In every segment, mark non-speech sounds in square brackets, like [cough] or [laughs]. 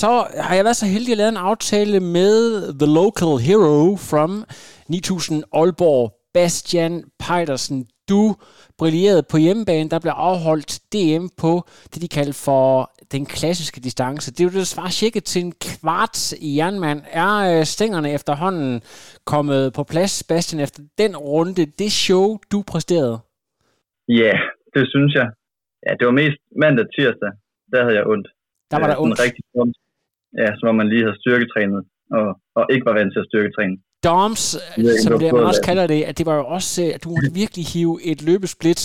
Så har jeg været så heldig at lave en aftale med The Local Hero from 9000 Aalborg, Bastian Pejdersen. Du brillerede på hjemmebane, der blev afholdt DM på det, de kalder for den klassiske distance. Det er jo det, der svarer cirka til en kvart i jernmand. Er øh, stængerne efterhånden kommet på plads, Bastian, efter den runde, det show, du præsterede? Ja, yeah, det synes jeg. Ja, det var mest mandag tirsdag. Der havde jeg ondt. Der var der ondt. Rigtig ondt. Ja, som om man lige havde styrketrænet, og, og ikke var vant til at styrketræne. Doms, Ja, som det man også kalder det, at det var jo også, øh, at du måtte virkelig hive et løbesplit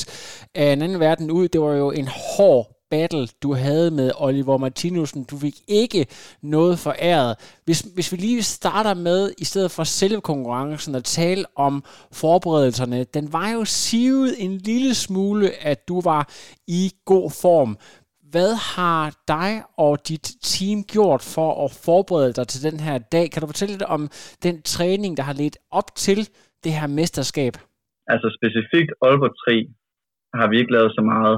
af en anden verden ud. Det var jo en hård battle, du havde med Oliver Martinussen. Du fik ikke noget foræret. Hvis, hvis vi lige starter med, i stedet for selve konkurrencen, at tale om forberedelserne, den var jo sivet en lille smule, at du var i god form. Hvad har dig og dit team gjort for at forberede dig til den her dag? Kan du fortælle lidt om den træning, der har ledt op til det her mesterskab? Altså specifikt Aalborg 3 har vi ikke lavet så meget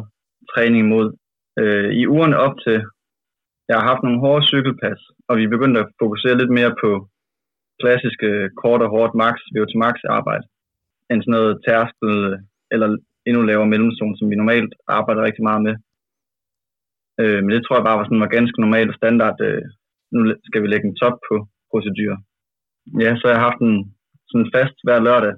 træning mod. Øh, I ugerne op til, jeg har haft nogle hårde cykelpas, og vi er begyndt at fokusere lidt mere på klassiske kort og hårdt max, VO2 max arbejde, end sådan noget tærskel eller endnu lavere mellemzone, som vi normalt arbejder rigtig meget med. Øh, men det tror jeg bare var, sådan, var ganske normalt og standard. Øh, nu skal vi lægge en top på procedur. Ja, så har jeg haft en sådan fast hver lørdag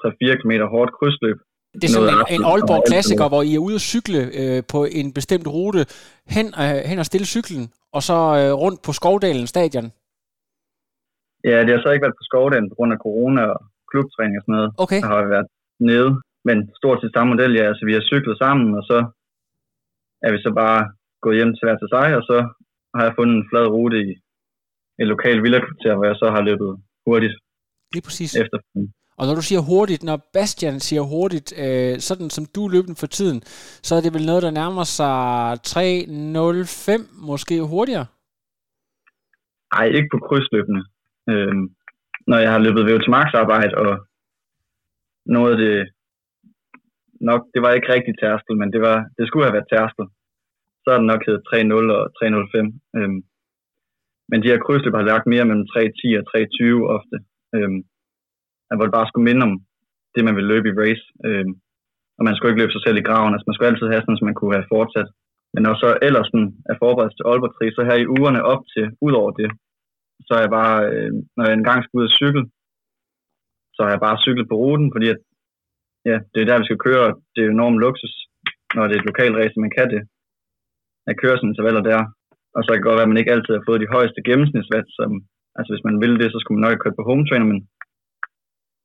3-4 km hårdt krydsløb. Det er sådan en, en Aalborg klassiker, hvor I er ude at cykle øh, på en bestemt rute, hen, øh, hen og stille cyklen, og så øh, rundt på Skovdalen stadion. Ja, det har så ikke været på skovdagen på grund af corona og klubtræning og sådan noget. Okay. Der har vi været nede, men stort set samme model, ja. Altså, vi har cyklet sammen, og så er vi så bare gået hjem til hver til sig, og så har jeg fundet en flad rute i et lokalt villakvarter, hvor jeg så har løbet hurtigt Lige præcis. efter. Og når du siger hurtigt, når Bastian siger hurtigt, øh, sådan som du løber den for tiden, så er det vel noget, der nærmer sig 3.05, måske hurtigere? Ej, ikke på krydsløbende. Øhm, når jeg har løbet VO2 max arbejde, og noget af det, nok, det var ikke rigtig tærskel, men det, var, det skulle have været tærskel. Så har den nok heddet 3.0 og 3.05. Øhm, men de her krydsløb har lagt mere mellem 3.10 og 3.20 ofte. Øhm, hvor det bare skulle minde om det, man vil løbe i race. Øhm, og man skulle ikke løbe sig selv i graven. Altså, man skulle altid have sådan, som man kunne have fortsat. Men når så ellers sådan er forberedt til Aalborg 3, så her i ugerne op til, ud over det, så er jeg bare, øh, når jeg engang skal ud og cykle, så har jeg bare cyklet på ruten, fordi at, ja, det er der, vi skal køre, og det er jo enormt luksus, når det er et lokalt race, man kan det. Jeg kører sådan intervaller der, og så kan det godt være, at man ikke altid har fået de højeste gennemsnitsvat, som, altså hvis man ville det, så skulle man nok have kørt på home trainer, men,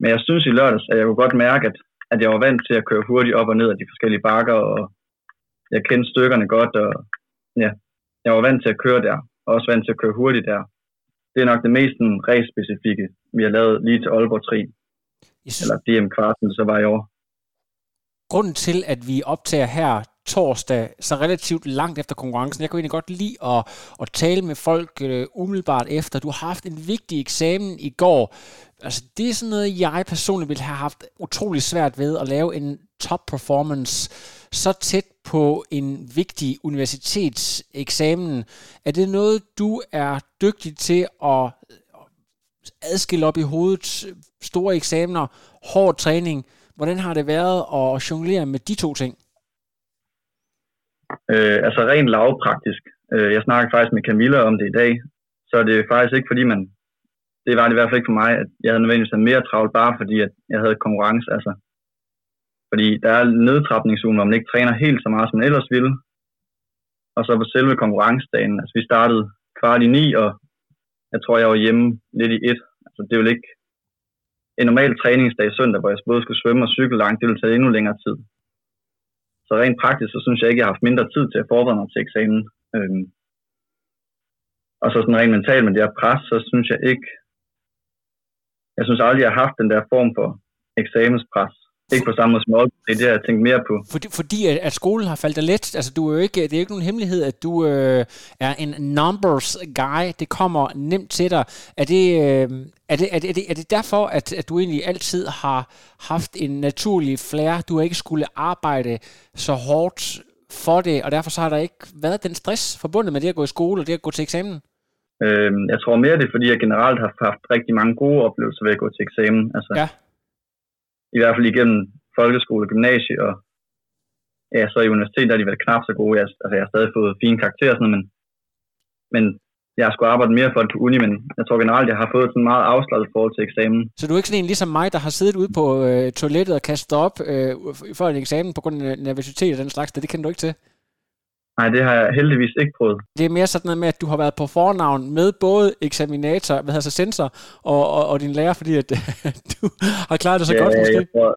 men jeg synes i lørdags, at jeg kunne godt mærke, at, at jeg var vant til at køre hurtigt op og ned af de forskellige bakker, og jeg kendte stykkerne godt, og ja, jeg var vant til at køre der, og også vant til at køre hurtigt der. Det er nok det mest race-specifikke, vi har lavet lige til Aalborg 3, Jeg synes, eller DM kvarten, så var i år. grunden til, at vi optager her torsdag, så relativt langt efter konkurrencen, jeg kunne egentlig godt lide at, at tale med folk øh, umiddelbart efter. Du har haft en vigtig eksamen i går. Altså, det er sådan noget, jeg personligt ville have haft utrolig svært ved at lave en top performance så tæt på en vigtig universitetseksamen. Er det noget, du er dygtig til at adskille op i hovedet, øh, store eksamener, hård træning. Hvordan har det været at jonglere med de to ting? Øh, altså rent lavpraktisk. Øh, jeg snakkede faktisk med Camilla om det i dag, så det er faktisk ikke fordi man, det var det i hvert fald ikke for mig, at jeg havde nødvendigvis havde mere travlt, bare fordi at jeg havde konkurrence. Altså. Fordi der er nedtrapningsugen, hvor man ikke træner helt så meget, som man ellers ville. Og så på selve konkurrencedagen, altså vi startede kvart i ni, og jeg tror, jeg var hjemme lidt i et. Altså det er ikke en normal træningsdag søndag, hvor jeg både skulle svømme og cykle langt, det ville tage endnu længere tid. Så rent praktisk, så synes jeg ikke, jeg har haft mindre tid til at forberede mig til eksamen. Øhm, og så sådan rent mentalt med det her pres, så synes jeg ikke, jeg synes aldrig, jeg har haft den der form for eksamenspres. Ikke på samme måde som Aalborg, det er det, jeg tænkt mere på. Fordi, fordi at, at skolen har faldt dig let. Altså, du er jo ikke, det er jo ikke nogen hemmelighed, at du øh, er en numbers guy. Det kommer nemt til dig. Er det, øh, er det, er det, er det, er det derfor, at, at du egentlig altid har haft en naturlig flair? Du har ikke skulle arbejde så hårdt for det, og derfor så har der ikke været den stress forbundet med det at gå i skole og det at gå til eksamen? Øh, jeg tror mere, det er, fordi jeg generelt har haft rigtig mange gode oplevelser ved at gå til eksamen. Altså, ja i hvert fald igennem folkeskole og gymnasie, og ja, så i universitetet har de været knap så gode. Jeg, altså, jeg har stadig fået fine karakterer sådan men, men jeg har skulle arbejde mere for det på uni, men jeg tror generelt, jeg har fået sådan meget afslappet forhold til eksamen. Så du er ikke sådan en ligesom mig, der har siddet ude på øh, toilettet og kastet op øh, for en eksamen på grund af nervøsitet og den slags, det, det kender du ikke til? Nej, det har jeg heldigvis ikke prøvet. Det er mere sådan noget med, at du har været på fornavn med både eksaminator, hvad hedder så sensor, og, og, og din lærer, fordi at, [laughs] du har klaret det så ja, godt måske. Jeg tror,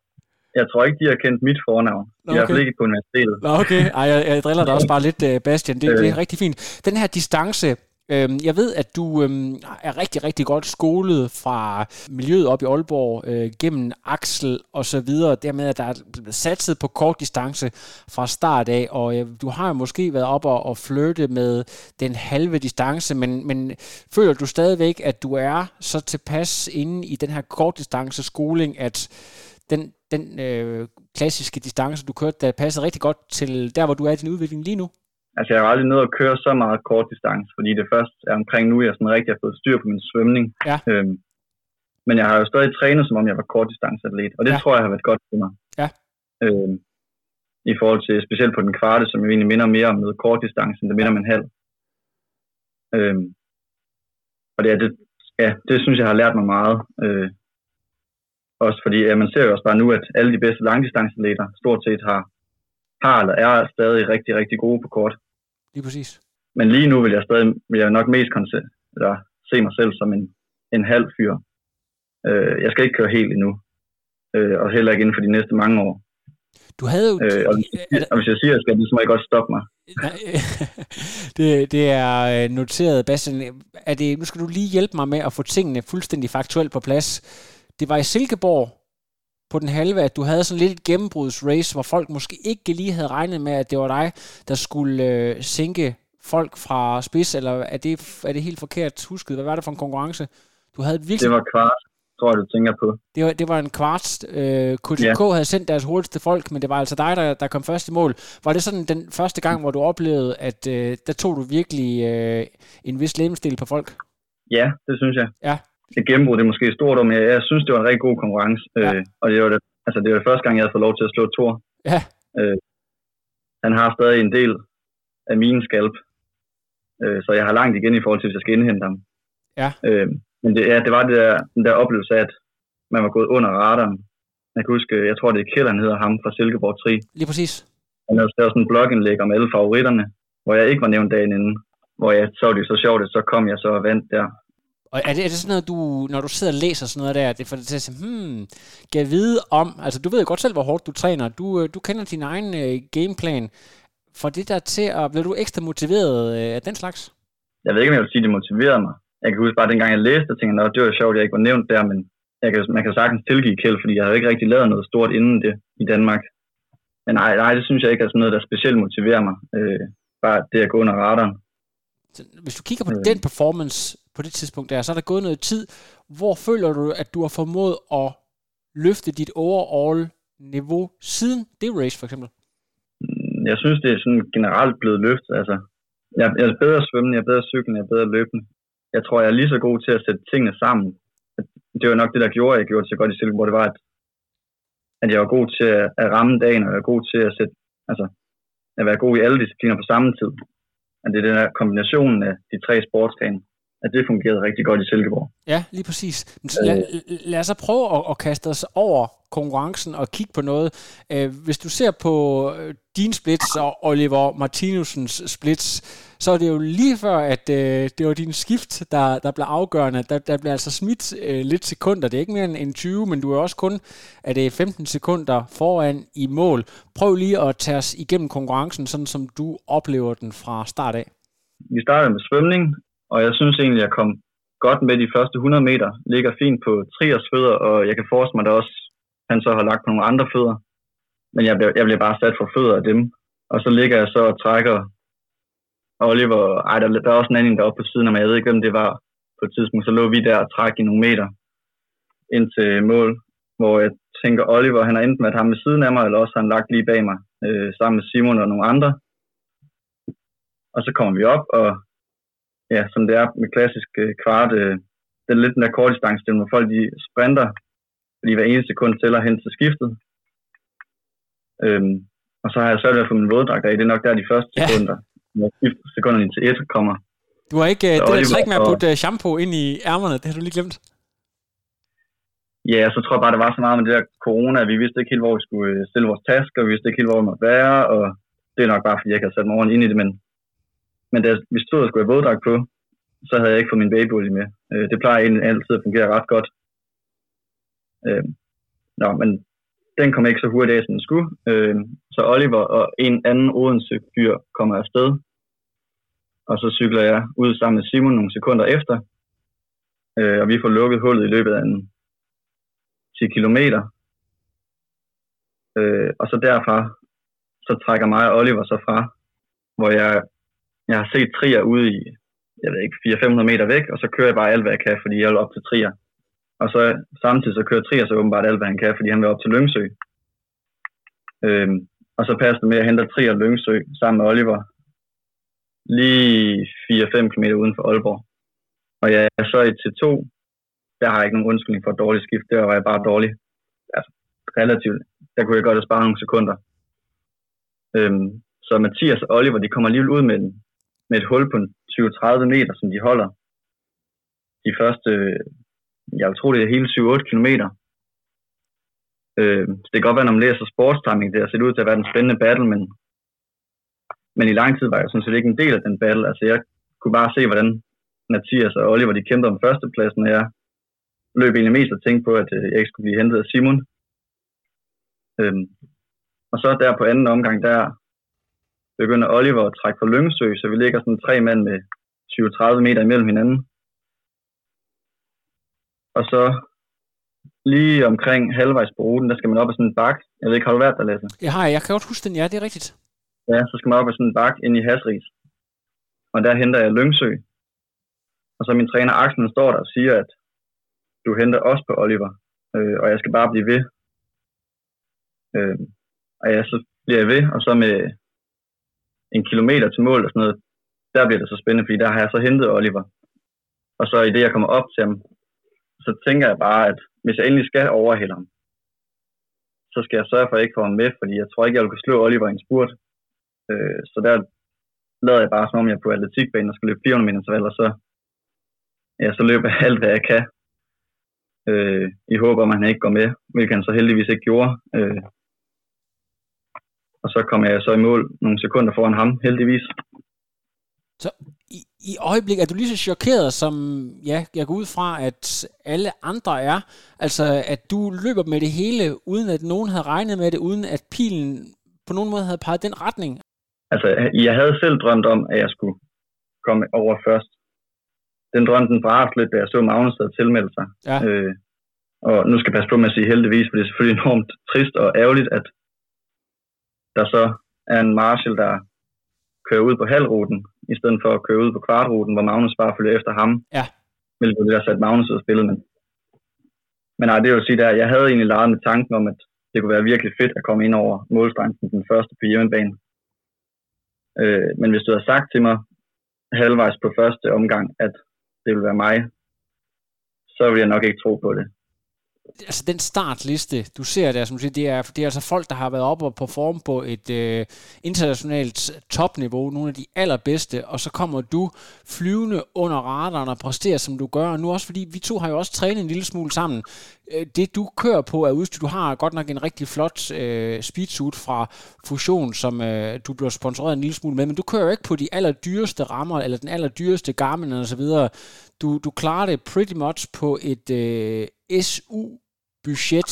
jeg tror ikke, de har kendt mit fornavn. De okay. har i hvert fald ikke på universitetet. Nå, okay. Ej, jeg, jeg driller dig også bare lidt, øh, Bastian. Det, det er rigtig fint. Den her distance, Øhm, jeg ved, at du øhm, er rigtig, rigtig godt skolet fra miljøet op i Aalborg øh, gennem Axel og så videre. Dermed, at der er satset på kort distance fra start af, og øh, du har jo måske været op og, og flytte med den halve distance, men, men føler du stadigvæk, at du er så tilpas inde i den her kortdistance skoling, at den, den øh, klassiske distance, du kørte, der passer rigtig godt til der, hvor du er i din udvikling lige nu? Altså, jeg har aldrig nået at køre så meget kort distance, fordi det først er omkring nu, jeg sådan rigtig har fået styr på min svømning. Ja. Øhm, men jeg har jo stadig trænet, som om jeg var kortdistanceatlet, og det ja. tror jeg har været godt for mig. Ja. Øhm, I forhold til, specielt på den kvarte, som jo egentlig minder mere om noget kortdistance, end det minder om en halv. Øhm, og det, er, det, ja, det synes jeg har lært mig meget. Øh, også fordi ja, man ser jo også bare nu, at alle de bedste langdistanceatleter stort set har har eller er stadig rigtig, rigtig gode på kort. Lige præcis. Men lige nu vil jeg stadig vil jeg nok mest eller, se mig selv som en, en halv fyr. Øh, jeg skal ikke køre helt endnu. Øh, og heller ikke inden for de næste mange år. Du havde jo... Øh, og, hvis, og hvis jeg siger, at jeg skal, så må jeg godt stoppe mig. Nej, [laughs] det, det er øh, noteret, Bastian. Er det, nu skal du lige hjælpe mig med at få tingene fuldstændig faktuelt på plads. Det var i Silkeborg, på den halve, at du havde sådan lidt et gennembrudsrace, hvor folk måske ikke lige havde regnet med, at det var dig, der skulle øh, sænke folk fra spids, eller er det, er det helt forkert husket? Hvad var det for en konkurrence? Du havde virkelig... Det var kvart, tror jeg, du tænker på. Det var, det var en kvart. Øh, KTK ja. havde sendt deres hurtigste folk, men det var altså dig, der, der kom først i mål. Var det sådan den første gang, hvor du oplevede, at øh, der tog du virkelig øh, en vis lemstil på folk? Ja, det synes jeg. Ja et gennembrud, det er måske stort, men jeg, jeg synes, det var en rigtig god konkurrence. Ja. Øh, og det var, det, altså, det var det første gang, jeg havde fået lov til at slå Thor. Ja. Øh, han har stadig en del af min skalp, øh, så jeg har langt igen i forhold til, hvis jeg skal indhente ham. Ja. Øh, men det, ja, det var det der, den der oplevelse af, at man var gået under radaren. Jeg kan huske, jeg tror, det er Kjell, han hedder ham fra Silkeborg 3. Lige præcis. Han havde lavet sådan en blogindlæg om alle favoritterne, hvor jeg ikke var nævnt dagen inden. Hvor jeg så det så sjovt, at så kom jeg så og vandt der. Og er det, er det sådan noget, du, når du sidder og læser sådan noget der, det får dig til at sige, hmm, kan jeg vide om, altså du ved jo godt selv, hvor hårdt du træner, du, øh, du kender din egen uh, gameplan. Får det der til at, bliver du ekstra motiveret uh, af den slags? Jeg ved ikke, om jeg vil sige, det motiverede mig. Jeg kan huske bare, dengang jeg læste, tænkte, at det var sjovt, at jeg ikke var nævnt der, men jeg kan, man kan sagtens tilgive Kjeld, fordi jeg havde ikke rigtig lavet noget stort inden det i Danmark. Men nej, nej, det synes jeg ikke er sådan noget, der specielt motiverer mig. Øh, bare det at gå under radaren. Så hvis du kigger på øh. den performance, på det tidspunkt der, så er der gået noget tid. Hvor føler du, at du har formået at løfte dit overall niveau siden det race for eksempel? Mm, jeg synes, det er sådan generelt blevet løftet. Altså, jeg, jeg er bedre svømmende, jeg er bedre cyklen, jeg er bedre løbende. Jeg tror, jeg er lige så god til at sætte tingene sammen. Det var nok det, der gjorde, at jeg gjorde det så godt i Silkeborg. Det var, at, at jeg var god til at ramme dagen, og jeg var god til at sætte, altså, at være god i alle discipliner på samme tid. At det er den her kombination af de tre sportsgrene, at det fungerede rigtig godt i Silkeborg. Ja, lige præcis. Men lad, øh. lad os så prøve at, at kaste os over konkurrencen og kigge på noget. Øh, hvis du ser på øh, din splits og Oliver Martinusens splits, så er det jo lige før, at det var din skift, der, der blev afgørende. Der, der blev altså smidt lidt sekunder. Det er ikke mere end 20, men du er også kun at det er 15 sekunder foran i mål. Prøv lige at tage os igennem konkurrencen, sådan som du oplever den fra start af. Vi startede med svømning, og jeg synes egentlig, jeg kom godt med de første 100 meter, ligger fint på Triers fødder, og jeg kan forestille mig, at også, han så har lagt på nogle andre fødder. Men jeg bliver, jeg bliver bare sat for fødder af dem. Og så ligger jeg så og trækker Oliver, ej, der, der er også en anden deroppe på siden af mig, jeg ved ikke, hvem det var på et tidspunkt, så lå vi der og træk i nogle meter ind til mål, hvor jeg tænker, Oliver, han har enten været ham ved siden af mig, eller også har han lagt lige bag mig, øh, sammen med Simon og nogle andre. Og så kommer vi op, og ja, som det er med klassisk øh, kvart, øh, det er lidt den der kortdistance, hvor folk de sprinter, fordi hver eneste sekund tæller hen til skiftet. Øhm, og så har jeg svært ved at få min våddragt af. Det er nok der de første ja. sekunder, når sekunderne til et kommer. Du har ikke så det der trick med at putte og... Øh, shampoo ind i ærmerne, det har du lige glemt. Ja, så tror jeg bare, det var så meget med det der corona. Vi vidste ikke helt, hvor vi skulle øh, stille vores tasker, vi vidste ikke helt, hvor vi måtte være, og det er nok bare, fordi jeg ikke havde sat mig ordentligt ind i det, men, men da vi stod og skulle have våddragt på, så havde jeg ikke fået min babyolie med. Øh, det plejer egentlig altid at fungere ret godt. Øh, nå, men den kom ikke så hurtigt af, som den skulle. Øh, så Oliver og en anden Odense fyr kommer afsted, og så cykler jeg ud sammen med Simon nogle sekunder efter, øh, og vi får lukket hullet i løbet af en 10 kilometer. Øh, og så derfra, så trækker mig og Oliver så fra, hvor jeg, jeg har set trier ude i, jeg ved ikke, 400-500 meter væk, og så kører jeg bare alt, hvad jeg kan, fordi jeg vil op til trier. Og så samtidig så kører trier så åbenbart alt, hvad han kan, fordi han vil op til Lyngsø. Øhm, og så passer det med at hente trier og Lyngsø sammen med Oliver, lige 4-5 km uden for Aalborg. Og jeg er så i T2, der har jeg ikke nogen undskyldning for et dårligt skift. Der var jeg bare dårlig. Altså, relativt. Der kunne jeg godt have sparet nogle sekunder. Øhm, så Mathias og Oliver, de kommer alligevel ud med, den med et hul på 20-30 meter, som de holder. De første, jeg tror det er hele 7-8 kilometer. Øh, det kan godt være, når man læser sportstiming, det har set ud til at være en spændende battle, men, men i lang tid var jeg sådan set ikke en del af den battle. Altså jeg kunne bare se, hvordan Mathias og Oliver de kæmpede om førstepladsen, og jeg løb egentlig mest og tænkte på, at øh, jeg ikke skulle blive hentet af Simon. Øhm, og så der på anden omgang, der begynder Oliver at trække for Lyngesø, så vi ligger sådan tre mand med 20-30 meter imellem hinanden. Og så lige omkring halvvejs på ruten, der skal man op ad sådan en bak. Jeg ved ikke, har du været der, Lasse? Jeg har, jeg kan godt huske den, ja, det er rigtigt. Ja, så skal man op ad sådan en bak ind i Hasris. Og der henter jeg Lyngsø. Og så min træner Axel står der og siger, at du henter også på Oliver, øh, og jeg skal bare blive ved. Øh, og ja, så bliver jeg ved, og så med en kilometer til mål og sådan noget, der bliver det så spændende, fordi der har jeg så hentet Oliver. Og så i det, jeg kommer op til ham, så tænker jeg bare, at hvis jeg endelig skal overhælde ham, så skal jeg sørge for at ikke få ham med, fordi jeg tror ikke, jeg vil kunne slå Oliver i en spurt. Øh, så der lader jeg bare, som om jeg er på atletikbanen og skal løbe 400 meter intervaller, så, ja, så løber jeg [laughs] alt, hvad jeg kan øh, i håber, at han ikke går med, hvilket han så heldigvis ikke gjorde. Øh, og så kom jeg så i mål nogle sekunder foran ham, heldigvis. Så i, i øjeblik er du lige så chokeret, som ja, jeg går ud fra, at alle andre er. Altså, at du løber med det hele, uden at nogen havde regnet med det, uden at pilen på nogen måde havde peget den retning. Altså, jeg havde selv drømt om, at jeg skulle komme over først den drøm, den brændte lidt, da jeg så Magnus havde tilmeldt sig. Ja. Øh, og nu skal jeg passe på med at sige heldigvis, for det er selvfølgelig enormt trist og ærgerligt, at der så er en Marshall, der kører ud på halvruten, i stedet for at køre ud på kvartruten, hvor Magnus bare følger efter ham. Ja. Hvilket det der sat Magnus ud af spillet. Men, men nej, det vil sige, at jeg havde egentlig leget med tanken om, at det kunne være virkelig fedt at komme ind over målstrengen den første på hjemmebane. Øh, men hvis du havde sagt til mig halvvejs på første omgang, at det vil være mig, så vil jeg nok ikke tro på det. Altså den startliste, du ser der, som du siger, det er, det er altså folk, der har været oppe og performe på et øh, internationalt topniveau, nogle af de allerbedste, og så kommer du flyvende under radaren og præsterer, som du gør. Og nu også, fordi vi to har jo også trænet en lille smule sammen. Øh, det du kører på er udstyr. Du har godt nok en rigtig flot øh, speedsuit fra Fusion, som øh, du bliver sponsoreret en lille smule med, men du kører jo ikke på de allerdyreste rammer, eller den allerdyreste Garmin og så videre. Du, du klarer det pretty much på et øh, SU-budget.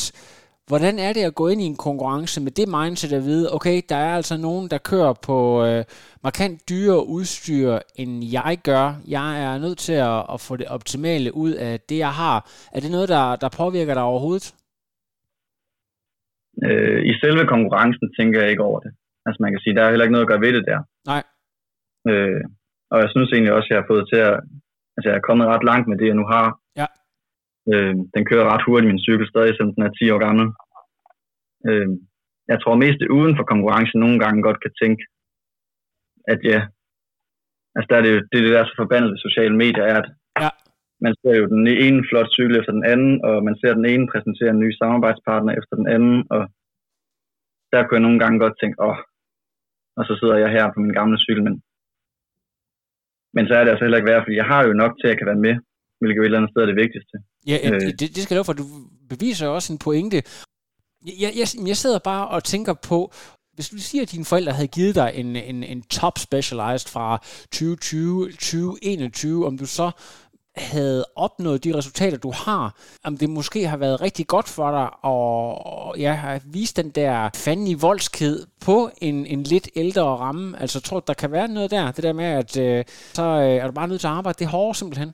Hvordan er det at gå ind i en konkurrence med det mindset at vide, okay, der er altså nogen, der kører på øh, markant dyrere udstyr, end jeg gør. Jeg er nødt til at, at få det optimale ud af det, jeg har. Er det noget, der, der påvirker dig overhovedet? Øh, I selve konkurrencen tænker jeg ikke over det. Altså man kan sige, der er heller ikke noget at gøre ved det der. Nej. Øh, og jeg synes egentlig også, at jeg har fået til at... Altså jeg er kommet ret langt med det, jeg nu har. Øh, den kører ret hurtigt, min cykel stadig, selvom den er 10 år gammel. Øh, jeg tror mest uden for konkurrencen nogle gange godt kan tænke, at ja, altså der er det jo det, er det der er så forbandet ved sociale medier, er, at ja. man ser jo den ene flot cykel efter den anden, og man ser den ene præsentere en ny samarbejdspartner efter den anden, og der kunne jeg nogle gange godt tænke, åh, og så sidder jeg her på min gamle cykel, men, men så er det altså heller ikke værd, fordi jeg har jo nok til, at jeg kan være med, hvilket jo et eller andet sted er det vigtigste. Ja, øh. det, det skal du for, du beviser også en pointe. Jeg, jeg, jeg sidder bare og tænker på, hvis du siger, at dine forældre havde givet dig en, en, en top specialized fra 2020-2021, om du så havde opnået de resultater, du har, om det måske har været rigtig godt for dig at ja, vise den der fandme voldsked på en, en lidt ældre ramme. Altså, jeg tror, der kan være noget der, det der med, at øh, så øh, er du bare nødt til at arbejde det hårde simpelthen.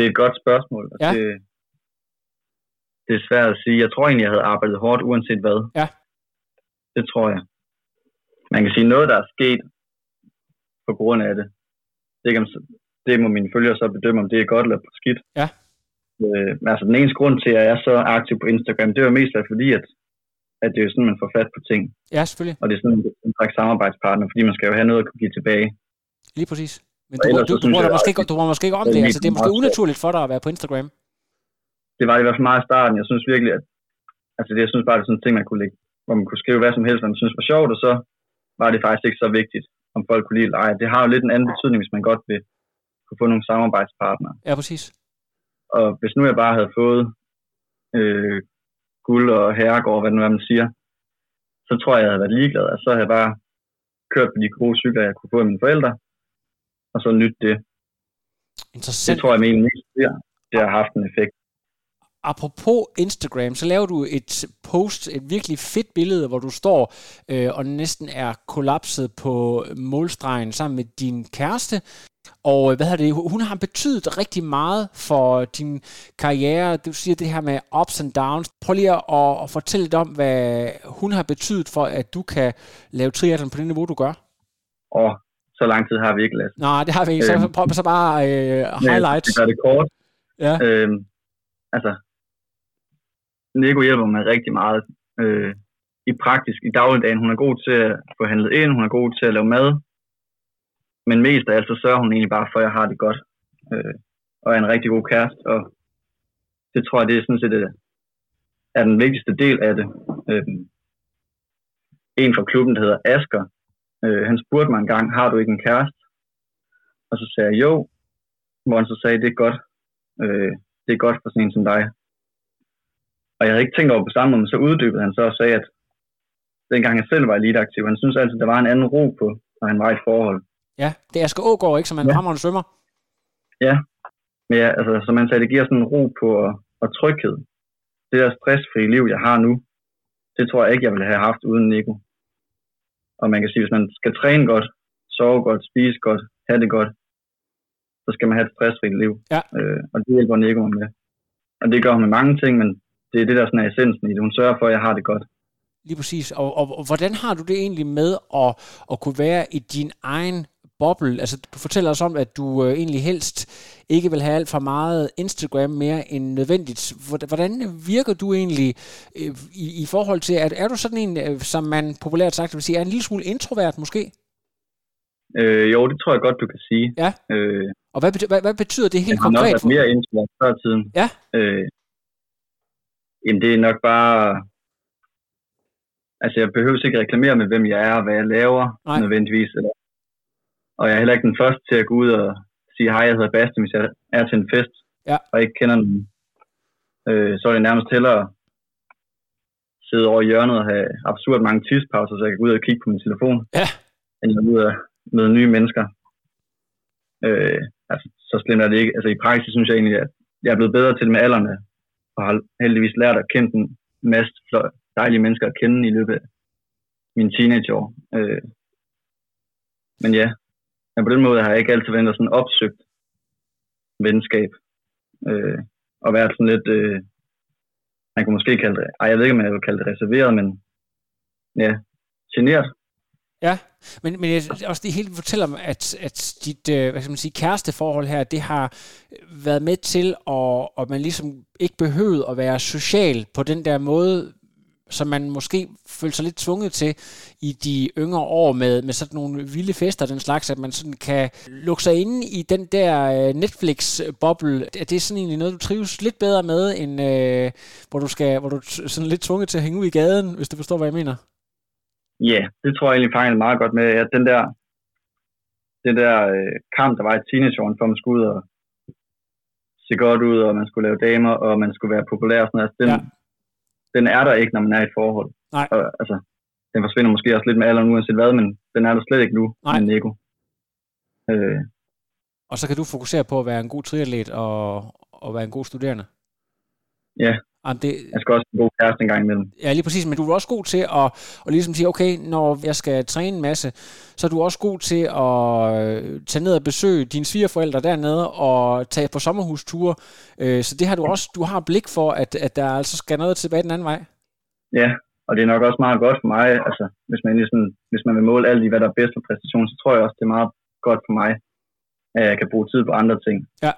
Det er et godt spørgsmål. Ja. Det, det er svært at sige. Jeg tror egentlig, jeg havde arbejdet hårdt, uanset hvad. Ja. Det tror jeg. Man kan sige, noget, der er sket på grund af det. Det, kan, det må mine følgere så bedømme, om det er godt eller skidt. Ja. Øh, altså, den eneste grund til, at jeg er så aktiv på Instagram, det er jo mest af fordi, at, at det er sådan, man får fat på ting. Ja, selvfølgelig. Og det er sådan en slags samarbejdspartner, fordi man skal jo have noget at kunne give tilbage. Lige præcis. Men du, du, du, du, du, måske, du var måske ikke om det. Altså, det er måske unaturligt for dig at være på Instagram. Det var det i hvert fald meget i starten. Jeg synes virkelig, at altså det, jeg synes bare, det er sådan en ting, man kunne lægge, hvor man kunne skrive hvad som helst, man synes var sjovt, og så var det faktisk ikke så vigtigt, om folk kunne lide eller. Det har jo lidt en anden betydning, hvis man godt vil kunne få nogle samarbejdspartnere. Ja, præcis. Og hvis nu jeg bare havde fået øh, guld og herregård, hvad det nu er, man siger, så tror jeg, jeg havde været ligeglad. Altså, så havde jeg bare kørt på de gode cykler, jeg kunne få af mine forældre, og så nyt det. Interessant. Det tror jeg egentlig mest, det, det har haft en effekt apropos Instagram, så laver du et post, et virkelig fedt billede, hvor du står øh, og næsten er kollapset på målstregen sammen med din kæreste. Og hvad har det? Hun har betydet rigtig meget for din karriere. Du siger det her med ups and downs. Prøv lige at, at fortælle lidt om, hvad hun har betydet for, at du kan lave triathlon på det niveau, du gør. Oh, så lang tid har vi ikke, Lasse. Nej, det har vi ikke. Så øhm, prøv så bare øh, highlights. Det gør det kort. Ja. Øhm, altså, Nico hjælper mig rigtig meget øh, i praktisk, i dagligdagen. Hun er god til at få handlet ind, hun er god til at lave mad, men mest af alt så sørger hun egentlig bare for, at jeg har det godt, øh, og er en rigtig god kæreste, og det tror jeg, det er sådan set øh, er den vigtigste del af det. Øh, en fra klubben, der hedder Asker, øh, han spurgte mig en gang, har du ikke en kæreste? Og så sagde jeg jo, hvor han så sagde, det er godt, øh, det er godt for sådan en som dig. Og jeg havde ikke tænkt over på samme måde, men så uddybede han så og sagde, at dengang jeg selv var eliteaktiv, han synes altid, der var en anden ro på, når han var i et forhold. Ja, det er Asger Ågaard, ikke? Som han ja. fremragende svømmer. Ja, men ja, altså, som man sagde, det giver sådan en ro på og, og tryghed. Det der stressfri liv, jeg har nu, det tror jeg ikke, jeg ville have haft uden Nico. Og man kan sige, hvis man skal træne godt, sove godt, spise godt, have det godt, så skal man have et stressfrit liv. Ja. Øh, og det hjælper Nico med. Og det gør hun med mange ting, men det er det, der sådan er essensen i det. Hun sørger for, at jeg har det godt. Lige præcis. Og, og, og hvordan har du det egentlig med at, at kunne være i din egen boble? Altså, du fortæller os om, at du øh, egentlig helst ikke vil have alt for meget Instagram mere end nødvendigt. Hvordan virker du egentlig øh, i, i forhold til, at er du sådan en, øh, som man populært sagt vil sige, er en lille smule introvert måske? Øh, jo, det tror jeg godt, du kan sige. Ja. Øh, og hvad, betyder, hvad, hvad betyder det helt konkret? Jeg har nok været mere introvert før tiden. Ja. Øh, Jamen, det er nok bare... Altså, jeg behøver ikke reklamere med, hvem jeg er og hvad jeg laver, Nej. nødvendigvis. Eller... Og jeg er heller ikke den første til at gå ud og sige, hej, jeg hedder Bastian, hvis jeg er til en fest, ja. og ikke kender nogen. Øh, så er det nærmest hellere at sidde over i hjørnet og have absurd mange tidspauser, så jeg kan gå ud og kigge på min telefon, ja. end gå ud og møde nye mennesker. Øh, altså, så slemt er det ikke. Altså, i praksis synes jeg egentlig, at jeg er blevet bedre til det med alderne, og har heldigvis lært at kende den en masse dejlige mennesker at kende i løbet af mine teenageår. Øh, men ja, men på den måde har jeg ikke altid været sådan opsøgt venskab. Øh, og været sådan lidt, øh, man kunne måske kalde det, ej, jeg ved ikke, om jeg vil kalde det reserveret, men ja, generet. Ja, men, men også det hele fortæller mig, at, at dit øh, hvad skal man sige, kæresteforhold her, det har været med til, at, at man ligesom ikke behøvede at være social på den der måde, som man måske føler sig lidt tvunget til i de yngre år med, med sådan nogle vilde fester den slags, at man sådan kan lukke sig inde i den der øh, Netflix-boble. Er det sådan egentlig noget, du trives lidt bedre med, end øh, hvor du skal, hvor du er sådan lidt tvunget til at hænge ud i gaden, hvis du forstår, hvad jeg mener? Ja, yeah, det tror jeg egentlig faktisk meget godt med, at den der, den der øh, kamp, der var i teenageåren, for man skulle ud og se godt ud, og man skulle lave damer, og man skulle være populær og sådan noget, altså, den, ja den er der ikke, når man er i et forhold. Nej. Og, altså, den forsvinder måske også lidt med alderen, uanset hvad, men den er der slet ikke nu Nej. med Nico. Øh. Og så kan du fokusere på at være en god triatlet og, og være en god studerende. Ja, Jamen, det, jeg skal også en god kæreste en gang imellem. Ja, lige præcis, men du er også god til at, at ligesom sige, okay, når jeg skal træne en masse, så er du også god til at øh, tage ned og besøge dine svigerforældre dernede og tage på sommerhusture. Øh, så det har du også, du har blik for, at, at der altså skal noget tilbage den anden vej. Ja, og det er nok også meget godt for mig, altså hvis man, ligesom, hvis man vil måle alt i, hvad der er bedst for præstation, så tror jeg også, det er meget godt for mig, at jeg kan bruge tid på andre ting. Ja,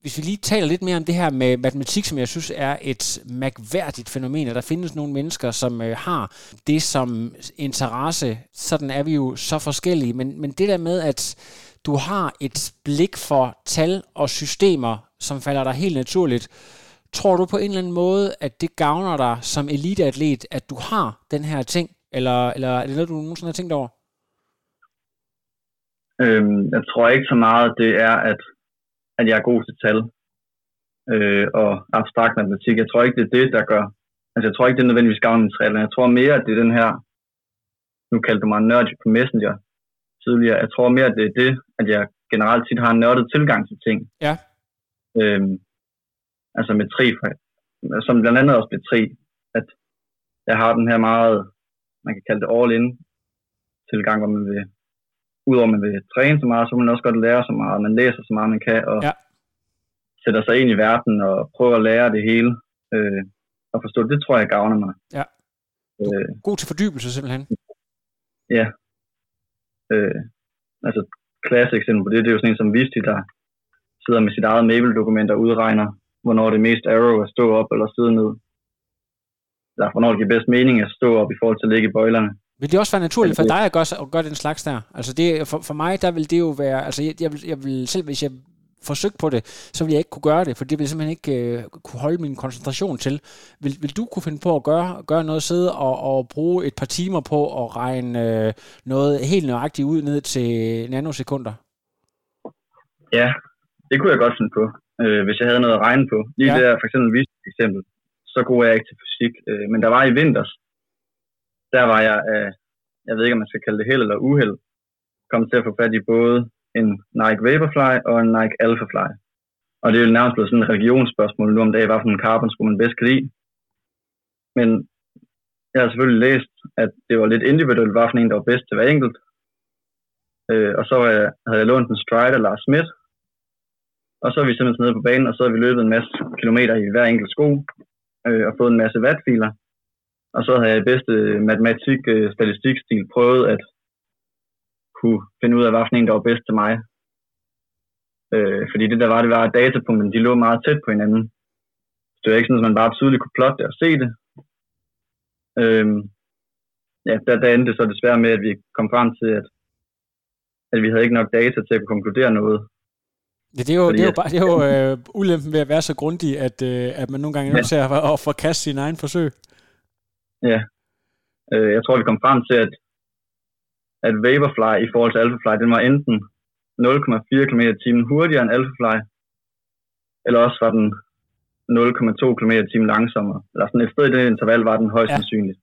hvis vi lige taler lidt mere om det her med matematik, som jeg synes er et mærkværdigt fænomen, at der findes nogle mennesker, som øh, har det som interesse. Sådan er vi jo så forskellige. Men, men det der med, at du har et blik for tal og systemer, som falder dig helt naturligt, tror du på en eller anden måde, at det gavner dig som eliteatlet, at du har den her ting? Eller, eller er det noget, du nogensinde har tænkt over? Øhm, jeg tror ikke så meget, det er, at at jeg er god til tal øh, og abstrakt matematik. Jeg tror ikke, det er det, der gør. Altså, jeg tror ikke, det er nødvendigvis gavn min træning. Jeg tror mere, at det er den her, nu kaldte du mig nørd på Messenger tidligere. Jeg tror mere, at det er det, at jeg generelt tit har en nørdet tilgang til ting. Ja. Øhm, altså med tri, som blandt andet også med tri, at jeg har den her meget, man kan kalde det all-in tilgang, hvor man vil udover at man vil træne så meget, så vil man også godt lære så meget. Man læser så meget, man kan, og ja. sætter sig ind i verden og prøver at lære det hele. Øh, og forstå det, tror jeg gavner mig. Ja. Øh, God til fordybelse simpelthen. Ja. Øh, altså, klasse eksempel på det, det er jo sådan en som Visti, der sidder med sit eget Mabel-dokument og udregner, hvornår det er mest arrow at stå op eller sidde ned. Eller hvornår det giver bedst mening at stå op i forhold til at ligge i bøjlerne. Vil det også være naturligt for dig at gøre, at gøre den slags der? Altså det, for, for mig, der vil det jo være, altså jeg, jeg, vil, jeg vil selv, hvis jeg forsøgte på det, så ville jeg ikke kunne gøre det, for det ville simpelthen ikke uh, kunne holde min koncentration til. Vil, vil du kunne finde på at gøre, gøre noget, sidde og, og bruge et par timer på at regne uh, noget helt nøjagtigt ud ned til nanosekunder? Ja, det kunne jeg godt finde på, øh, hvis jeg havde noget at regne på. Lige ja. der for eksempel vist eksempel, så går jeg ikke til fysik, øh, men der var i vinters, der var jeg af, jeg ved ikke om man skal kalde det held eller uheld, kom til at få fat i både en Nike Vaporfly og en Nike Alphafly. Og det er jo nærmest blevet sådan et religionsspørgsmål nu om dagen, hvad for en carbon skulle man bedst kan lide. Men jeg har selvfølgelig læst, at det var lidt individuelt, hvad for en, der var bedst til hver enkelt. Øh, og så jeg, havde jeg lånt en Stride af Lars Smith. Og så er vi simpelthen nede på banen, og så har vi løbet en masse kilometer i hver enkelt sko, øh, og fået en masse wattfiler. Og så havde jeg i bedste matematik-statistikstil øh, prøvet at kunne finde ud af, hvad for en, der var bedst til mig. Øh, fordi det der var, det var, at datapunkterne de lå meget tæt på hinanden. Så det var ikke sådan, at man bare tydeligt kunne plotte det og se det. Øh, ja, der, der endte det så desværre med, at vi kom frem til, at, at vi havde ikke nok data til at kunne konkludere noget. Ja, det er jo, Fordi, det er jo, bare, det er jo øh, ulempen ved at være så grundig, at, øh, at man nogle gange er nødt til at, at forkaste sin egen forsøg. Ja. Øh, jeg tror, vi kom frem til, at, at Vaporfly i forhold til Alphafly, den var enten 0,4 km i timen hurtigere end Alphafly, eller også var den 0,2 km i timen langsommere. Eller sådan et sted i det interval var den højst ja. sandsynligt.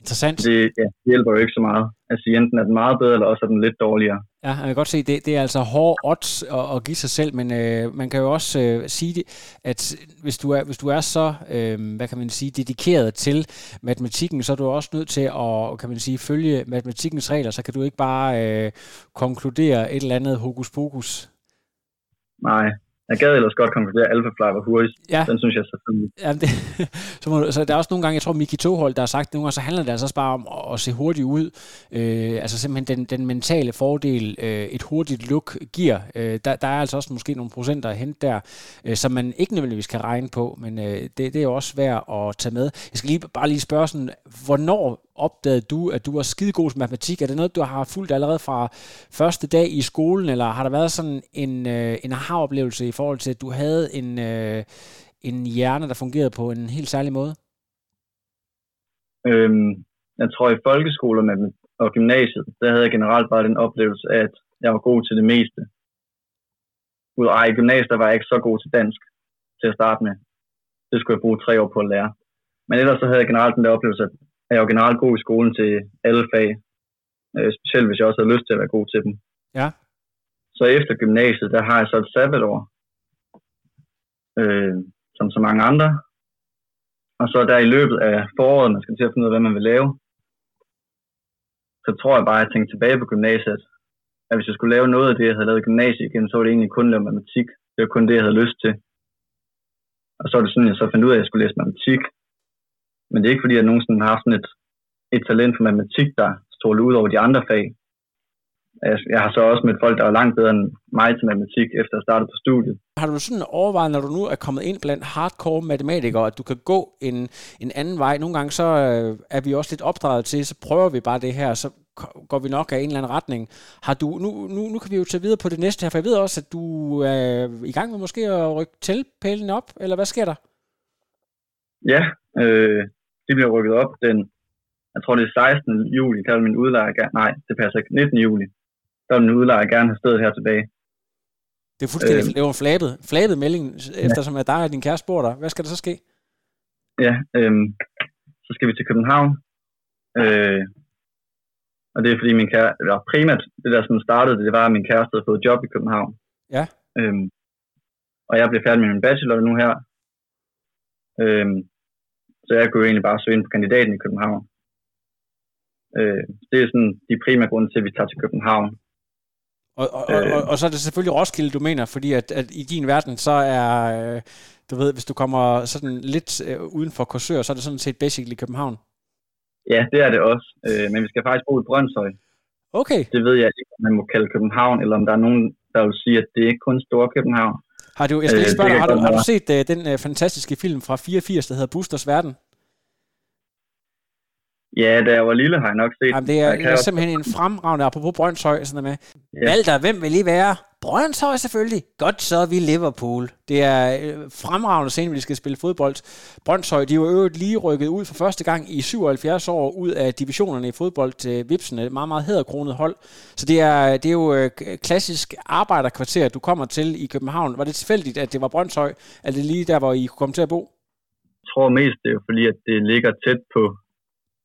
Interessant. Det, ja, det hjælper jo ikke så meget at sige, enten er den meget bedre, eller også er den lidt dårligere. Ja, man kan godt se, det, det er altså hårde odds at, at give sig selv, men øh, man kan jo også øh, sige, det, at hvis du er, hvis du er så, øh, hvad kan man sige, dedikeret til matematikken, så er du også nødt til at, kan man sige, følge matematikkens regler, så kan du ikke bare øh, konkludere et eller andet hokus pokus. Nej, jeg gad ellers godt konkludere, at Alphafly var hurtigt. Ja. Den synes jeg selvfølgelig. Ja, det, [laughs] så, må, så der er også nogle gange, jeg tror Miki Tohold, der har sagt, at nogle gange så handler det altså også bare om at, at se hurtigt ud. Øh, altså simpelthen den, den mentale fordel, øh, et hurtigt look giver. Øh, der, der er altså også måske nogle procenter at hente der, øh, som man ikke nødvendigvis kan regne på, men øh, det, det er jo også værd at tage med. Jeg skal lige, bare lige spørge sådan, hvornår opdagede du, at du var skidegod til matematik? Er det noget, du har fulgt allerede fra første dag i skolen, eller har der været sådan en, øh, en aha-oplevelse i forhold til, at du havde en, øh, en hjerne, der fungerede på en helt særlig måde? Øhm, jeg tror, i folkeskolen og gymnasiet, der havde jeg generelt bare den oplevelse, at jeg var god til det meste. Ej, i gymnasiet der var jeg ikke så god til dansk til at starte med. Det skulle jeg bruge tre år på at lære. Men ellers så havde jeg generelt den der oplevelse, at er jeg jo generelt god i skolen til alle fag. Øh, specielt hvis jeg også havde lyst til at være god til dem. Ja. Så efter gymnasiet, der har jeg så et sabbatår, øh, som så mange andre. Og så der i løbet af foråret, man skal til at finde ud af, hvad man vil lave, så tror jeg bare, at jeg tænkte tilbage på gymnasiet, at hvis jeg skulle lave noget af det, jeg havde lavet i gymnasiet igen, så var det egentlig kun at lave matematik. Det var kun det, jeg havde lyst til. Og så var det sådan, at jeg så fandt ud af, at jeg skulle læse matematik. Men det er ikke fordi, jeg nogensinde har haft sådan et, et talent for matematik, der stråler ud over de andre fag. Jeg har så også mødt folk, der er langt bedre end mig til matematik, efter at starte på studiet. Har du sådan overvejet, når du nu er kommet ind blandt hardcore matematikere, at du kan gå en, en anden vej? Nogle gange så øh, er vi også lidt opdraget til, så prøver vi bare det her, så går vi nok af en eller anden retning. Har du, nu, nu, nu kan vi jo tage videre på det næste her, for jeg ved også, at du er i gang med måske at rykke tilpælen op, eller hvad sker der? Ja, øh, de bliver rykket op den, jeg tror det er 16. juli, der vil min udlejer gerne, nej, det passer ikke, 19. juli, der vil min udlejer gerne have stedet her tilbage. Det er fuldstændig, øh, det var flabet, flabet melding, eftersom at dig og din kæreste bor der. Hvad skal der så ske? Ja, øh, så skal vi til København. Øh, og det er fordi min kæreste, eller primært det der som startede, det var at min kæreste havde fået job i København. Ja. Øh, og jeg blev færdig med min bachelor nu her. Øh, så jeg kunne jo egentlig bare søge ind på kandidaten i København. Øh, det er sådan de primære grunde til, at vi tager til København. Og, og, øh, og, og så er det selvfølgelig Roskilde, du mener, fordi at, at i din verden, så er, øh, du ved, hvis du kommer sådan lidt øh, uden for Korsør, så er det sådan set basically København. Ja, det er det også. Øh, men vi skal faktisk bo i Brøndshøj. Okay. Det ved jeg ikke, om man må kalde København, eller om der er nogen, der vil sige, at det er ikke kun Store København. Har du, jeg skal lige øh, spørge dig, har du, har du set uh, den uh, fantastiske film fra 84, der hedder Boosters Verden? Ja, da jeg var lille, har jeg nok set Jamen, det er, det er simpelthen en fremragende, apropos Brøndshøj, sådan med. Ja. Valter, hvem vil I være? Brøndshøj selvfølgelig. Godt så er vi Liverpool. Det er øh, fremragende scene, de skal spille fodbold. Brøndshøj, de er jo øvrigt lige rykket ud for første gang i 77 år ud af divisionerne i fodbold til Vipsen. Et meget, meget hæderkronet hold. Så det er, det er jo øh, klassisk arbejderkvarter, du kommer til i København. Var det tilfældigt, at det var Brøndshøj? Er det lige der, hvor I kunne komme til at bo? Jeg tror mest, det er jo fordi, at det ligger tæt på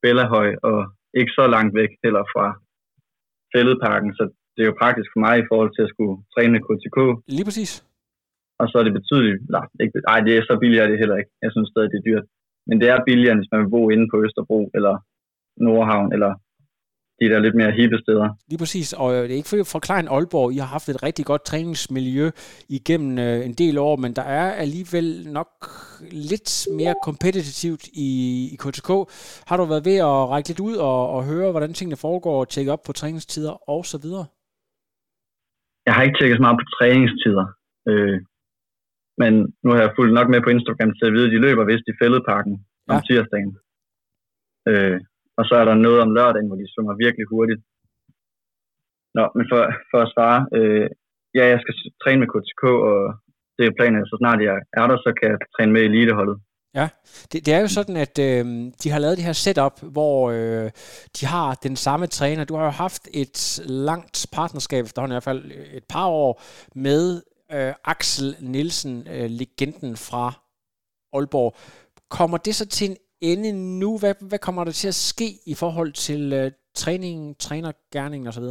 Bellahøj og ikke så langt væk heller fra Fælledparken, så det er jo praktisk for mig i forhold til at skulle træne KTK. Lige præcis. Og så er det betydeligt, nej, ikke, ej, det er så billigt er det heller ikke. Jeg synes stadig, det er dyrt. Men det er billigere, hvis man vil bo inde på Østerbro eller Nordhavn eller de der lidt mere hippe steder. Lige præcis, og øh, det er ikke for at forklare Aalborg, I har haft et rigtig godt træningsmiljø igennem øh, en del år, men der er alligevel nok lidt mere kompetitivt i, i KTK. Har du været ved at række lidt ud og, og høre, hvordan tingene foregår, og tjekke op på træningstider og så videre? Jeg har ikke tjekket så meget på træningstider, øh, men nu har jeg fulgt nok med på Instagram til at vide, at de løber vist i fældeparken ja. om tirsdagen. Øh, og så er der noget om lørdagen, hvor de svømmer virkelig hurtigt. Nå, men for, for at svare, øh, ja, jeg skal træne med KTK, og det er planen, så snart jeg er der, så kan jeg træne med eliteholdet. Ja, det, det er jo sådan, at øh, de har lavet det her setup, hvor øh, de har den samme træner. Du har jo haft et langt partnerskab, der i hvert fald øh, et par år, med øh, Axel Nielsen, øh, legenden fra Aalborg. Kommer det så til en ende nu? Hvad, hvad kommer der til at ske i forhold til uh, træningen, trænergærningen osv.?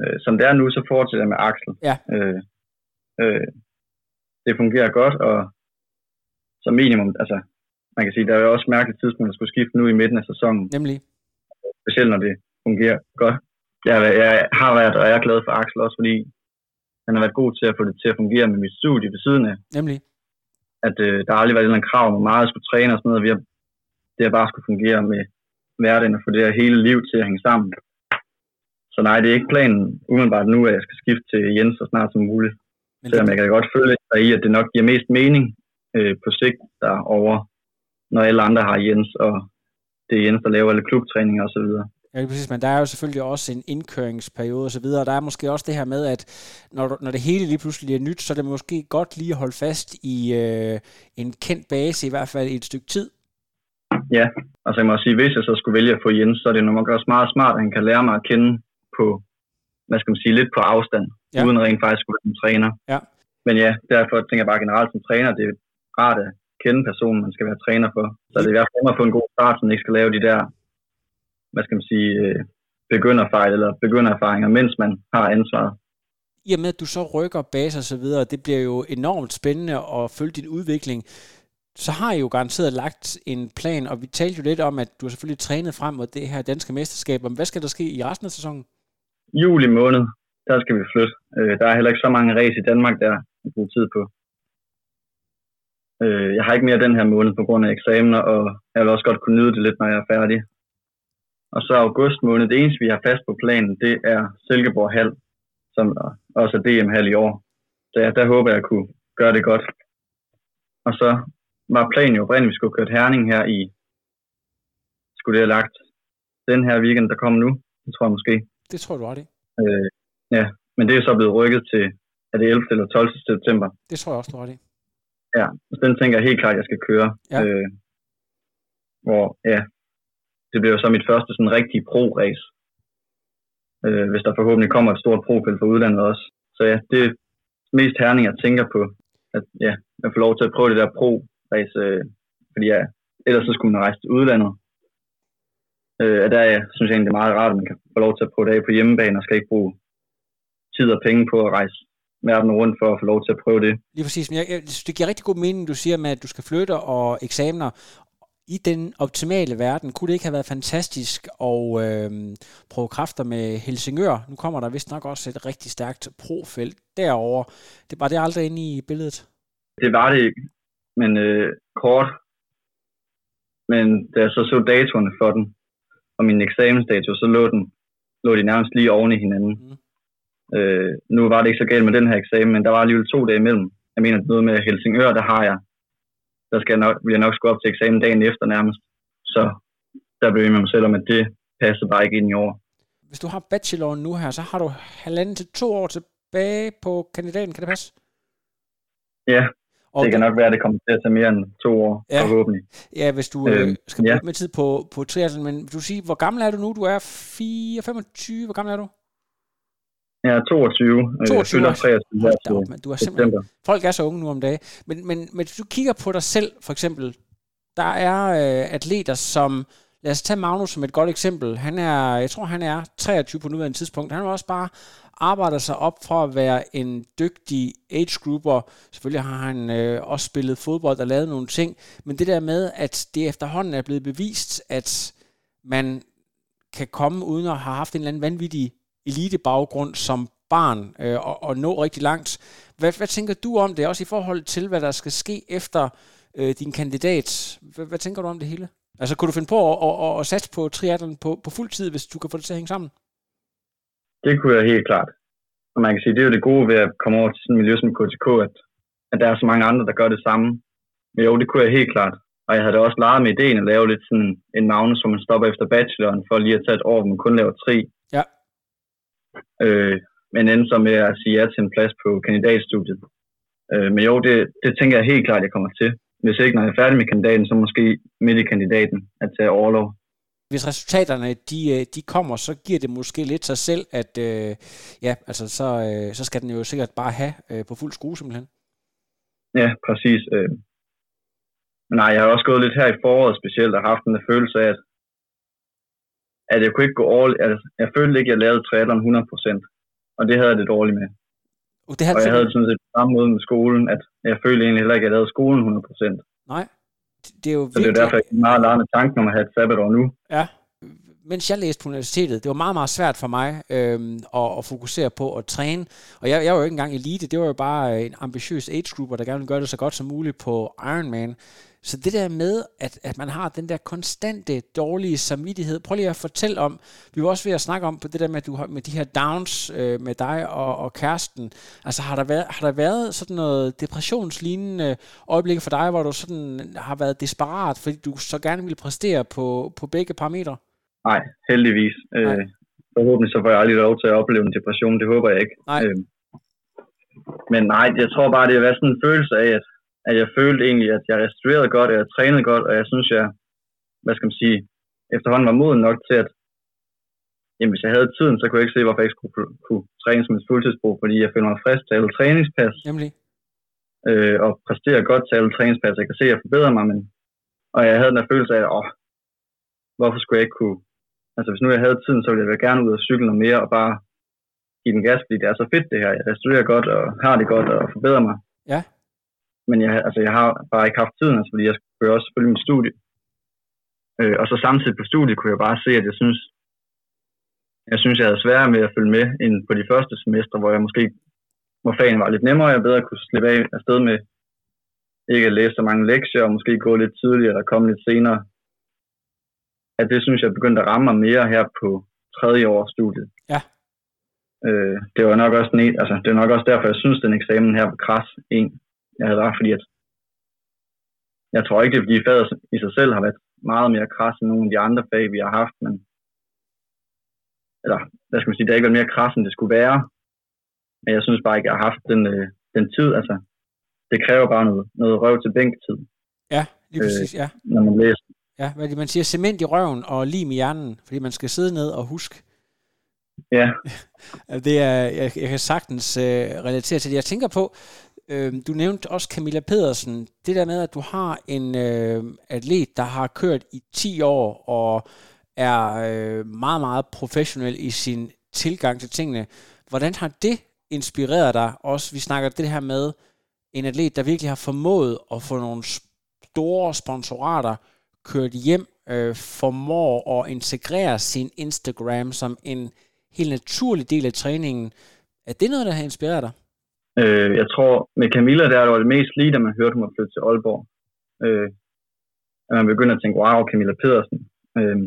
øh, som det er nu, så fortsætter jeg med Axel. Ja. Øh, øh, det fungerer godt, og som minimum, altså, man kan sige, der er jo også mærkeligt tidspunkt at skulle skifte nu i midten af sæsonen, Nemlig. specielt når det fungerer godt. Jeg, jeg har været, og jeg er glad for Axel også, fordi han har været god til at få det til at fungere med mit studie ved siden af. Nemlig. At øh, der har aldrig været andet krav om, hvor meget jeg skulle træne og sådan noget. Vi har, det har bare skulle fungere med hverdagen og få det her hele liv til at hænge sammen. Så nej, det er ikke planen umiddelbart nu, at jeg skal skifte til Jens så snart som muligt. Men Selvom jeg kan godt føle sig i, at det nok giver mest mening øh, på sigt derovre, når alle andre har Jens, og det er Jens, der laver alle klubtræninger osv. Ja, lige præcis, men der er jo selvfølgelig også en indkøringsperiode og så videre, og der er måske også det her med, at når, når det hele lige pludselig er nyt, så er det måske godt lige at holde fast i øh, en kendt base, i hvert fald i et stykke tid. Ja, og så jeg må sige, hvis jeg så skulle vælge at få Jens, så er det nok også meget smart, at han kan lære mig at kende på, hvad skal man sige, lidt på afstand, Ja. uden rent faktisk skulle være en træner. Ja. Men ja, derfor tænker jeg bare generelt som træner, det er rart at kende personen, man skal være træner for. Så det er i hvert fald at få en god start, så man ikke skal lave de der, hvad skal man sige, øh, begynderfejl eller begyndererfaringer, mens man har ansvaret. I og med, at du så rykker base og så videre, det bliver jo enormt spændende at følge din udvikling, så har I jo garanteret lagt en plan, og vi talte jo lidt om, at du har selvfølgelig trænet frem mod det her danske mesterskab. Men hvad skal der ske i resten af sæsonen? Juli måned, der skal vi flytte. Øh, der er heller ikke så mange race i Danmark, der at bruge tid på. Øh, jeg har ikke mere den her måned på grund af eksamener, og jeg vil også godt kunne nyde det lidt, når jeg er færdig. Og så august måned, det eneste vi har fast på planen, det er Silkeborg Hal, som også er DM Hal i år. Så ja, der håber jeg at kunne gøre det godt. Og så var planen jo oprindeligt, at vi skulle køre Herning her i, skulle det have lagt den her weekend, der kommer nu, det tror jeg måske. Det tror du ret i. Øh, ja, men det er så blevet rykket til, er det 11. eller 12. september. Det tror jeg også, du ret i. Ja, så den tænker jeg helt klart, at jeg skal køre. Ja. Øh, hvor, ja, det bliver så mit første sådan rigtige pro-race. Øh, hvis der forhåbentlig kommer et stort pro-felt fra udlandet også. Så ja, det er mest herning, jeg tænker på. At ja, jeg får lov til at prøve det der pro-race. Øh, fordi ja, ellers så skulle man rejse til udlandet. Øh, og der ja, synes jeg egentlig, det er meget rart, at man kan få lov til at prøve det af på hjemmebane, og skal ikke bruge tid og penge på at rejse verden rundt for at få lov til at prøve det. Lige præcis, men jeg, jeg, synes, det giver rigtig god mening, du siger med, at du skal flytte og eksamener. I den optimale verden, kunne det ikke have været fantastisk at øh, prøve kræfter med Helsingør? Nu kommer der vist nok også et rigtig stærkt profelt derover. Det var det aldrig inde i billedet. Det var det ikke, men øh, kort. Men da jeg så så datoerne for den, og min eksamensdato, så lå, den, lå de nærmest lige oven i hinanden. Mm. Øh, nu var det ikke så galt med den her eksamen, men der var alligevel to dage imellem. Jeg mener, noget med Helsingør, der har jeg. Der skal jeg nok, vil jeg nok skulle op til eksamen dagen efter nærmest. Så der blev jeg med mig selv om, at det passede bare ikke ind i år. Hvis du har bacheloren nu her, så har du halvanden til to år tilbage på kandidaten. Kan det passe? Ja, Og det kan nok være, at det kommer til at tage mere end to år, Ja. forhåbentlig. Ja, hvis du øh, Øhm, skal bruge ja. mere tid på, på triathlon, men vil du sige, hvor gammel er du nu? Du er 4, 25, hvor gammel er du? Er 22, 22 22 øh, fylder år. 23 her Hold da op, du er simpelthen september. folk er så unge nu om dagen. Men, men, men hvis du kigger på dig selv, for eksempel, der er øh, atleter som, lad os tage Magnus som et godt eksempel. Han er, jeg tror han er 23 på nuværende tidspunkt. Han har også bare arbejdet sig op fra at være en dygtig age grouper. Selvfølgelig har han øh, også spillet fodbold og lavet nogle ting. Men det der med, at det efterhånden er blevet bevist, at man kan komme uden at have haft en eller anden vanvittig elitebaggrund som barn øh, og, og nå rigtig langt. Hvad, hvad tænker du om det, også i forhold til, hvad der skal ske efter øh, din kandidat? Hvad, hvad tænker du om det hele? Altså, kunne du finde på at, at, at, at satse på triathlon på, på fuld tid, hvis du kan få det til at hænge sammen? Det kunne jeg helt klart. Og man kan sige, det er jo det gode ved at komme over til sådan et miljø som KTK, at, at der er så mange andre, der gør det samme. Men jo, det kunne jeg helt klart. Og jeg havde da også leget med ideen at lave lidt sådan en Magnus, hvor man stopper efter bacheloren, for lige at tage et år, hvor man kun laver tri. Øh, men endte så med at sige ja til en plads på kandidatstudiet. Øh, men jo, det, det tænker jeg helt klart, jeg kommer til. Hvis ikke, når jeg er færdig med kandidaten, så måske midt i kandidaten at tage overlov. Hvis resultaterne de, øh, de kommer, så giver det måske lidt sig selv, at øh, ja, altså, så, øh, så skal den jo sikkert bare have øh, på fuld skrue simpelthen. Ja, præcis. Øh. Men nej, jeg har også gået lidt her i foråret specielt og haft den der følelse af, at, at jeg kunne ikke gå all, altså, jeg følte ikke, at jeg lavede triathlon 100%. og det havde jeg det dårligt med. Uh, det havde Og jeg havde sådan set på samme måde med skolen, at jeg følte egentlig heller ikke, at jeg lavede skolen 100%. Nej, det er jo Så det er virkelig... derfor, jeg er meget larme tanken om at have et sabbatår nu. Ja. Mens jeg læste på universitetet, det var meget, meget svært for mig øhm, at, at fokusere på at træne. Og jeg, jeg var jo ikke engang elite, det var jo bare en ambitiøs age grouper, der gerne ville gøre det så godt som muligt på Ironman. Så det der med, at, at man har den der konstante dårlige samvittighed, prøv lige at fortælle om, vi var også ved at snakke om på det der med, at du har, med de her downs øh, med dig og, og kæresten. Altså har der, været, har der været sådan noget depressionslignende øjeblik for dig, hvor du sådan har været desperat, fordi du så gerne ville præstere på, på begge parametre? Nej, heldigvis. Nej. Øh, forhåbentlig så får jeg aldrig lov til at opleve en depression, det håber jeg ikke. Nej. Øh, men nej, jeg tror bare, det har været sådan en følelse af, at, at jeg følte egentlig, at jeg restituerede godt, og jeg trænede godt, og jeg synes, jeg, hvad skal man sige, efterhånden var moden nok til, at jamen, hvis jeg havde tiden, så kunne jeg ikke se, hvorfor jeg ikke skulle kunne, træne som et fuldtidsbrug, fordi jeg føler mig frisk til alle træningspas, Nemlig. øh, og præsterer godt til alle træningspas. Jeg kan se, at jeg forbedrer mig, men, og jeg havde den der følelse af, åh, hvorfor skulle jeg ikke kunne... Altså, hvis nu jeg havde tiden, så ville jeg gerne ud og cykle noget mere, og bare give den gas, fordi det er så fedt det her. Jeg restituerer godt, og har det godt, og forbedrer mig. Ja. Men jeg, altså, jeg har bare ikke haft tiden, altså, fordi jeg skulle også følge mit studie. Øh, og så samtidig på studiet kunne jeg bare se, at jeg synes, jeg synes, jeg havde sværere med at følge med, end på de første semestre, hvor jeg måske, hvor fagene var lidt nemmere, og jeg bedre kunne slippe af afsted med ikke at læse så mange lektier, og måske gå lidt tidligere, eller komme lidt senere. At det synes jeg begyndte at ramme mig mere her på tredje års studiet. Ja. Øh, det var nok også den, altså, det var nok også derfor, jeg synes, den eksamen her var kras en, jeg havde var, fordi at jeg tror ikke, det er fordi faget i sig selv har været meget mere kras end nogle af de andre fag, vi har haft, men eller, hvad skal man sige, det har ikke været mere kras, end det skulle være. Men jeg synes bare ikke, jeg har haft den, øh, den tid, altså, det kræver bare noget, noget røv til bænktid, Ja, lige Øh, præcis, ja. når man læser. Ja, hvad er det, man siger, cement i røven og lim i hjernen, fordi man skal sidde ned og huske. Ja, [laughs] Det er, jeg, jeg kan sagtens øh, relatere til det. Jeg tænker på, øh, du nævnte også Camilla Pedersen, det der med, at du har en øh, atlet, der har kørt i 10 år og er øh, meget, meget professionel i sin tilgang til tingene. Hvordan har det inspireret dig også? Vi snakker det her med en atlet, der virkelig har formået at få nogle store sponsorater kørt hjem, øh, formår at integrere sin Instagram som en helt naturlig del af træningen. Er det noget, der har inspireret dig? Øh, jeg tror, med Camilla, der var det mest lige, da man hørte, hun var flyttet til Aalborg. Øh, at man begynder at tænke, wow, Camilla Pedersen. Øh,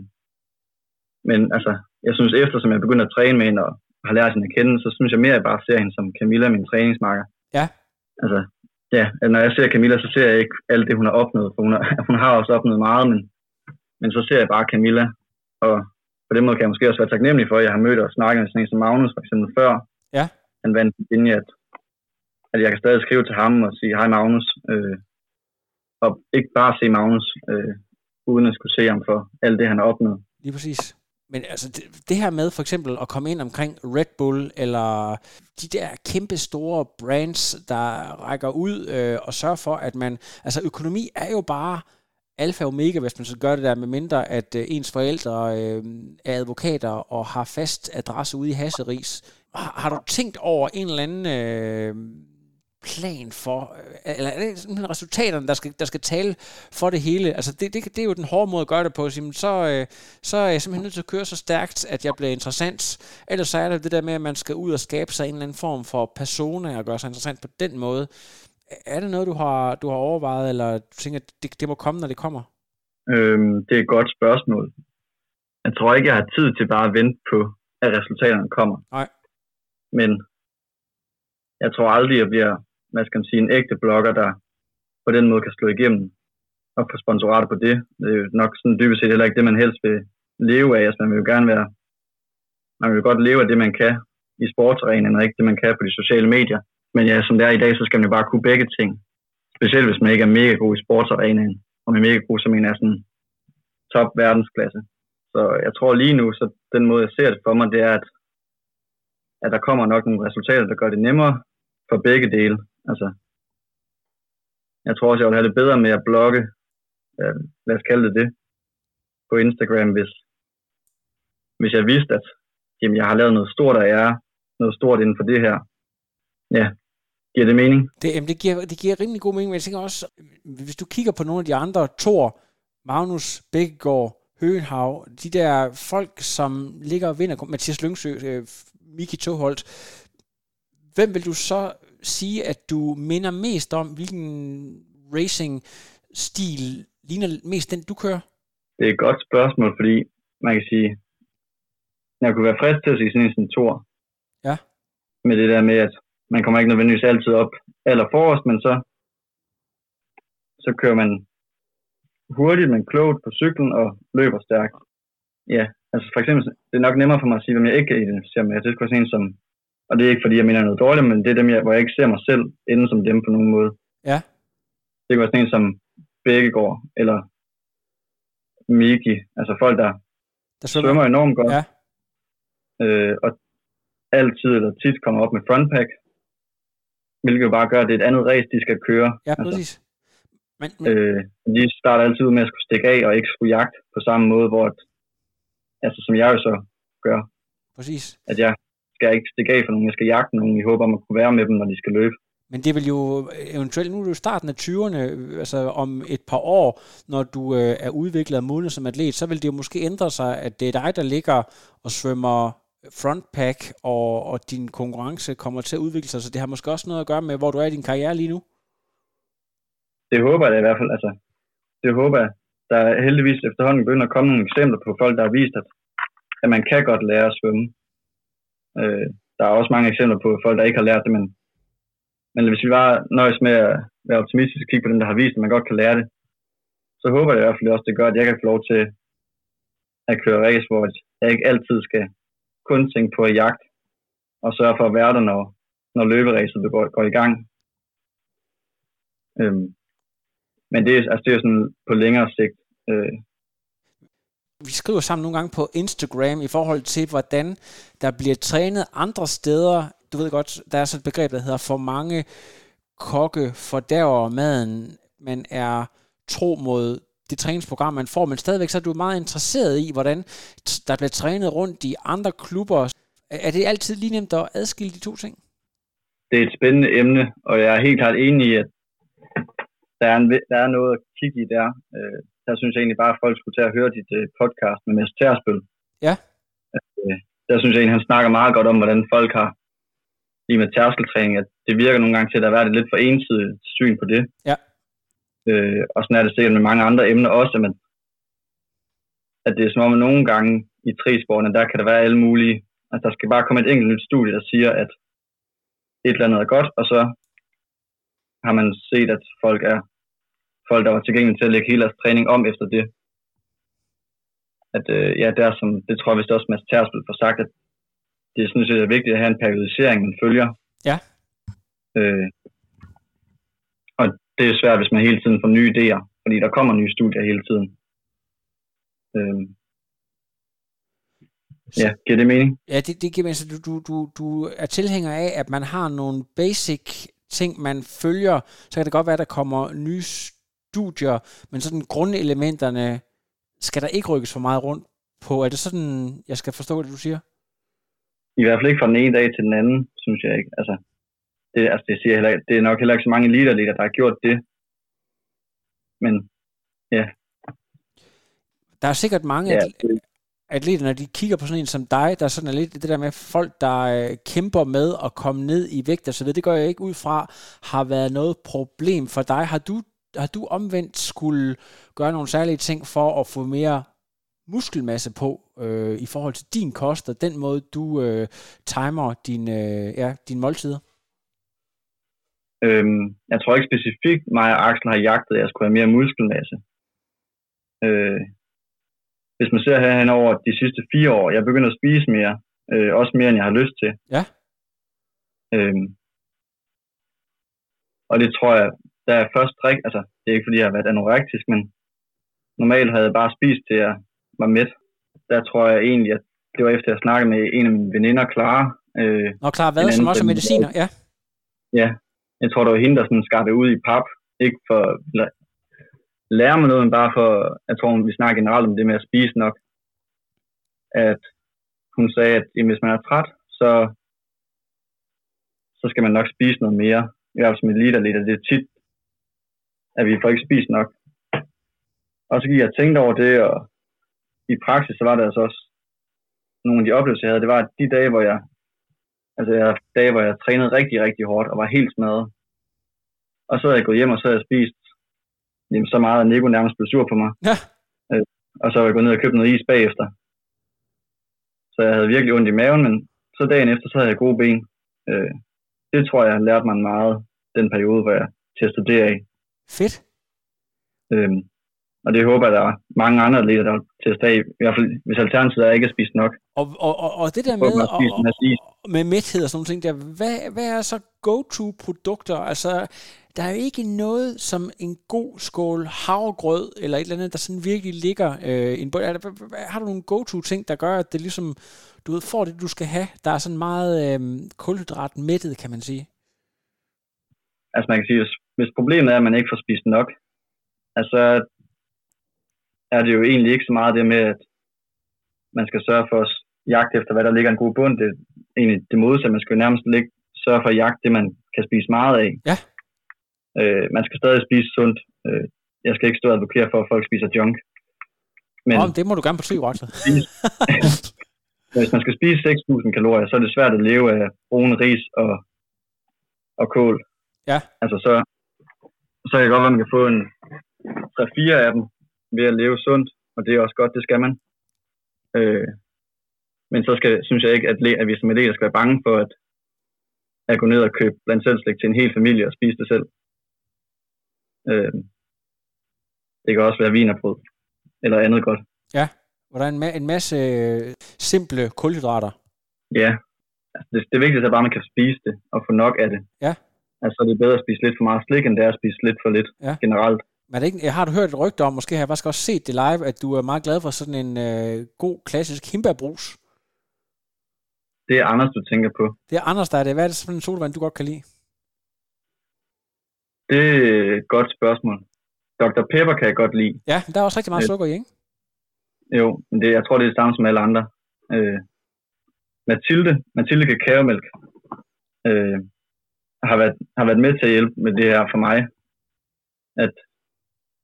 men altså, jeg synes, eftersom jeg begynder at træne med hende og har lært hende at kende, så synes jeg mere, at jeg bare ser hende som Camilla, min træningsmarker. Ja. Altså, ja, når jeg ser Camilla, så ser jeg ikke alt det, hun har opnået, for hun har, [laughs] hun har også opnået meget, men, men så ser jeg bare Camilla, og på den måde kan jeg måske også være taknemmelig for, at jeg har mødt og snakket med sådan en som Magnus, for eksempel før. Ja. Han vandt linje, at, at jeg kan stadig skrive til ham og sige, hej Magnus, øh, og ikke bare se Magnus, øh, uden at skulle se ham for alt det, han har opnået. Lige præcis. Men altså, det, det her med for eksempel at komme ind omkring Red Bull, eller de der kæmpe store brands, der rækker ud øh, og sørger for, at man... Altså, økonomi er jo bare alfa og omega, hvis man så gør det der, med mindre at øh, ens forældre øh, er advokater og har fast adresse ude i Hasseris. Har, har du tænkt over en eller anden øh, plan for, øh, eller er det simpelthen resultaterne, der skal, der skal tale for det hele? Altså, det, det, det er jo den hårde måde at gøre det på. Sige, men så, øh, så er jeg simpelthen nødt til at køre så stærkt, at jeg bliver interessant. Ellers så er det det der med, at man skal ud og skabe sig en eller anden form for persona og gøre sig interessant på den måde. Er det noget, du har, du har overvejet, eller du tænker, at det, det må komme, når det kommer? Øhm, det er et godt spørgsmål. Jeg tror ikke, jeg har tid til bare at vente på, at resultaterne kommer. Nej. Men jeg tror aldrig, jeg bliver, hvad skal man sige, en ægte blogger, der på den måde kan slå igennem og få sponsorater på det. Det er jo nok sådan dybest set heller ikke det, man helst vil leve af. Altså, man vil jo gerne være, man vil jo godt leve af det, man kan i sportsarenaen, og ikke det, man kan på de sociale medier. Men ja, som det er i dag, så skal man jo bare kunne begge ting. Specielt hvis man ikke er mega god i sportsarenaen. Og er mega god, som en er sådan top verdensklasse. Så jeg tror lige nu, så den måde, jeg ser det for mig, det er, at, at der kommer nok nogle resultater, der gør det nemmere for begge dele. Altså, jeg tror også, jeg ville have det bedre med at blogge, øh, lad os kalde det det, på Instagram, hvis, hvis jeg vidste, at jamen, jeg har lavet noget stort, og jeg er noget stort inden for det her. Ja, giver det mening? Det, jamen, det, giver, det giver rimelig god mening, men jeg tænker også, hvis du kigger på nogle af de andre, Thor, Magnus Bækkegaard, Høenhav, de der folk, som ligger og vinder, Mathias Lyngsø, øh, Miki Toholt, hvem vil du så sige, at du minder mest om, hvilken racing-stil ligner mest den, du kører? Det er et godt spørgsmål, fordi man kan sige, jeg kunne være frisk til at sige sådan en som Thor. Ja. Med det der med, at man kommer ikke nødvendigvis altid op aller forrest, men så, så kører man hurtigt, men klogt på cyklen og løber stærkt. Ja, altså for eksempel, det er nok nemmere for mig at sige, hvem jeg ikke kan identificere med. Det er sådan en som, og det er ikke fordi, jeg mener noget dårligt, men det er dem, jeg, hvor jeg ikke ser mig selv inde som dem på nogen måde. Ja. Det kan være sådan en som Bækkegaard, eller Miki, altså folk, der, der svømmer, svømmer enormt godt. Ja. Øh, og altid eller tit kommer op med frontpack, hvilket jo bare gør, at det er et andet race, de skal køre. Ja, altså, præcis. Men, men... Øh, de starter altid ud med at skulle stikke af og ikke skulle jagte på samme måde, hvor at, altså som jeg jo så gør. Præcis. At jeg skal ikke stikke af for nogen, jeg skal jagte nogen i håb om at kunne være med dem, når de skal løbe. Men det vil jo eventuelt, nu er du i starten af 20'erne, altså om et par år, når du øh, er udviklet og modnet som atlet, så vil det jo måske ændre sig, at det er dig, der ligger og svømmer frontpack, og, og din konkurrence kommer til at udvikle sig, så det har måske også noget at gøre med, hvor du er i din karriere lige nu? Det håber jeg i hvert fald. Altså, det håber jeg. Der er heldigvis efterhånden begyndt at komme nogle eksempler på folk, der har vist, at, at man kan godt lære at svømme. Øh, der er også mange eksempler på folk, der ikke har lært det, men, men hvis vi bare nøjes med at være optimistiske og kigge på dem, der har vist, at man godt kan lære det, så håber jeg i hvert fald også, det gør, at jeg kan få lov til at køre race, hvor jeg ikke altid skal kun tænke på at jagt og sørge for at være der, når, når løberæset går, går i gang. Øhm, men det er, altså, det er sådan på længere sigt. Øh. Vi skriver sammen nogle gange på Instagram i forhold til, hvordan der bliver trænet andre steder. Du ved godt, der er så et begreb, der hedder for mange kokke fordærver maden. Man er tro mod det træningsprogram, man får, men stadigvæk så er du meget interesseret i, hvordan der bliver trænet rundt i andre klubber. Er det altid lige nemt at adskille de to ting? Det er et spændende emne, og jeg er helt klart enig i, at der er, en, der er noget at kigge i der. Øh, der synes jeg egentlig bare, at folk skulle tage at høre dit øh, podcast med Mads Tærspil. Ja. Øh, der synes jeg egentlig, han snakker meget godt om, hvordan folk har lige med tærskeltræning, at det virker nogle gange til, at der er været et lidt for ensidigt syn på det. Ja. Øh, og sådan er det sikkert med mange andre emner også, men at det er som om, at nogle gange i trisporene, der kan der være alle mulige, at der skal bare komme et enkelt nyt studie, der siger, at et eller andet er godt, og så har man set, at folk er folk, der var tilgængelige til at lægge hele deres træning om efter det. At øh, ja, der som, det tror jeg vist også Mads Tersbøl får sagt, at det synes jeg er vigtigt at have en periodisering, man følger. Ja. Øh, og det er svært, hvis man hele tiden får nye idéer, fordi der kommer nye studier hele tiden. Øh, Ja, giver det mening? Ja, det, det giver mening. Så du, du, du, du er tilhænger af, at man har nogle basic ting, man følger. Så kan det godt være, at der kommer nye studier, men sådan grundelementerne skal der ikke rykkes for meget rundt på. Er det sådan, jeg skal forstå det, du siger? I hvert fald ikke fra den ene dag til den anden, synes jeg ikke. Altså, det, altså det, siger heller, det er nok heller ikke så mange elite der har gjort det. Men ja. Der er sikkert mange ja, det... atleter, når de kigger på sådan en som dig, der er sådan lidt det der med folk, der øh, kæmper med at komme ned i vægt og så videre, det går jeg ikke ud fra, har været noget problem for dig. Har du har du omvendt skulle gøre nogle særlige ting for at få mere muskelmasse på øh, i forhold til din kost og den måde, du øh, timer din, øh, ja, din måltider? Øhm, jeg tror ikke specifikt, mig og Axel har jagtet, at jeg skulle have mere muskelmasse. Øh, hvis man ser herhen over de sidste fire år, jeg begynder at spise mere, øh, også mere end jeg har lyst til. Ja. Øhm, og det tror jeg, da jeg først drik, altså det er ikke fordi jeg har været anorektisk, men normalt havde jeg bare spist til jeg var mæt. Der tror jeg egentlig, at det var efter at snakke med en af mine veninder, Clara. Øh, Nå, Clara hvad, som også er mediciner, ja. Ja, jeg tror, det var hende, der sådan skar det ud i pap. Ikke for at lære mig noget, men bare for, jeg tror, vi snakker generelt om det med at spise nok. At hun sagde, at jamen, hvis man er træt, så skal man nok spise noget mere. I hvert fald som elite det er tit, at vi får ikke spist nok. Og så gik jeg og tænkte over det, og i praksis så var det altså også nogle af de oplevelser, jeg havde, det var at de dage, hvor jeg, altså jeg, dage, hvor jeg trænede rigtig, rigtig hårdt og var helt smadret. Og så havde jeg gået hjem, og så havde jeg spist jamen, så meget, at Nico nærmest blev sur på mig. Ja. Øh, og så var jeg gået ned og købt noget is bagefter. Så jeg havde virkelig ondt i maven, men så dagen efter, så havde jeg gode ben. Øh, det tror jeg lærte mig meget den periode, hvor jeg testede det af. Fedt. Øhm, og det håber jeg, der er mange andre atleter, der til at i hvert fald hvis alternativet er ikke at spise nok. Og, og, og, og det der med, og, og, med mæthed og sådan nogle ting, der, hvad, hvad er så go-to-produkter? Altså, der er jo ikke noget som en god skål havregrød, eller et eller andet, der sådan virkelig ligger øh, en bund. Har du nogle go-to-ting, der gør, at det ligesom, du ved, får det, du skal have, der er sådan meget øh, kulhydrat-mættet, kan man sige? Altså man kan sige, hvis problemet er, at man ikke får spist nok, altså er det jo egentlig ikke så meget det med, at man skal sørge for at jagte efter, hvad der ligger en god bund. Det er egentlig det modsatte. Man skal jo nærmest ligge, sørge for at jagte det, man kan spise meget af. Ja. Øh, man skal stadig spise sundt. Øh, jeg skal ikke stå og advokere for, at folk spiser junk. Men oh, det må du gerne på Rotse. [laughs] hvis man skal spise 6.000 kalorier, så er det svært at leve af brune ris og, og kål. Ja. Altså så, så kan det godt være, at man kan få en 3-4 af dem, ved at leve sundt, og det er også godt, det skal man. Øh, men så skal, synes jeg ikke, at, at vi som elever skal være bange for at, at gå ned og købe blandt selv til en hel familie og spise det selv. Øh, det kan også være vinerbrød eller andet godt. Ja, hvor der er en, ma- en masse øh, simple kulhydrater. Ja, altså det, det vigtigste er bare, at man kan spise det og få nok af det. Ja. Altså det er bedre at spise lidt for meget slik, end det er at spise lidt for lidt ja. generelt. Men det ikke, har du hørt et rygte om, måske har jeg faktisk også set det live, at du er meget glad for sådan en øh, god, klassisk himbærbrus? Det er Anders, du tænker på. Det er Anders, der er det. Hvad er det for en solvand, du godt kan lide? Det er et godt spørgsmål. Dr. Pepper kan jeg godt lide. Ja, der er også rigtig meget sukker i, ikke? Jo, men det, jeg tror, det er det samme som alle andre. Øh, Mathilde, Mathilde Kakaomælk, øh, har, været, har været med til at hjælpe med det her for mig. At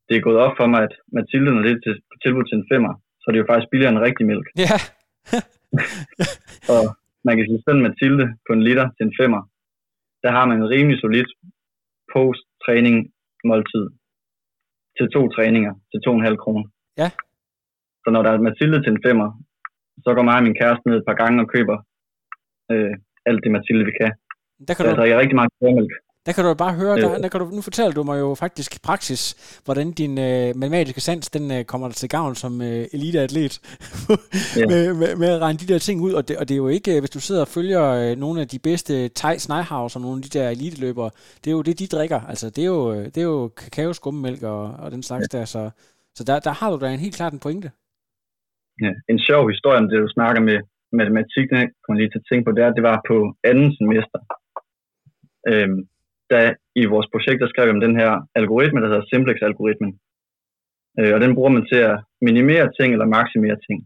det er gået op for mig, at Mathilde, når det er til, tilbud til en femmer, så er det jo faktisk billigere end rigtig mælk. Ja. [laughs] og man kan sige, sådan Mathilde på en liter til en femmer, der har man en rimelig solid post-træning måltid til to træninger til to og en halv kroner. Ja. Så når der er Mathilde til en femmer, så går mig og min kæreste ned et par gange og køber øh, alt det Mathilde vi kan. Der kan så du... jeg drikker rigtig meget kærmælk. Der kan du bare høre, der, der kan du, nu fortæller du mig jo faktisk praksis, hvordan din øh, matematiske sans, den øh, kommer til gavn som øh, eliteatlet, [laughs] med, med, med at regne de der ting ud, og det, og det er jo ikke, hvis du sidder og følger øh, nogle af de bedste Thijs Neihaus og nogle af de der eliteløbere, det er jo det, de drikker, altså det er jo, øh, det er jo kakao, skummemælk og, og den slags ja. der, så, så der, der har du da en helt klart en pointe. Ja, en sjov historie om det, du snakker med matematik, det kommer lige til at tænke på, det, er, det var på anden semester. Øhm, da i vores projekt, der skrev vi om den her algoritme, der hedder Simplex-algoritmen. Øh, og den bruger man til at minimere ting eller maksimere ting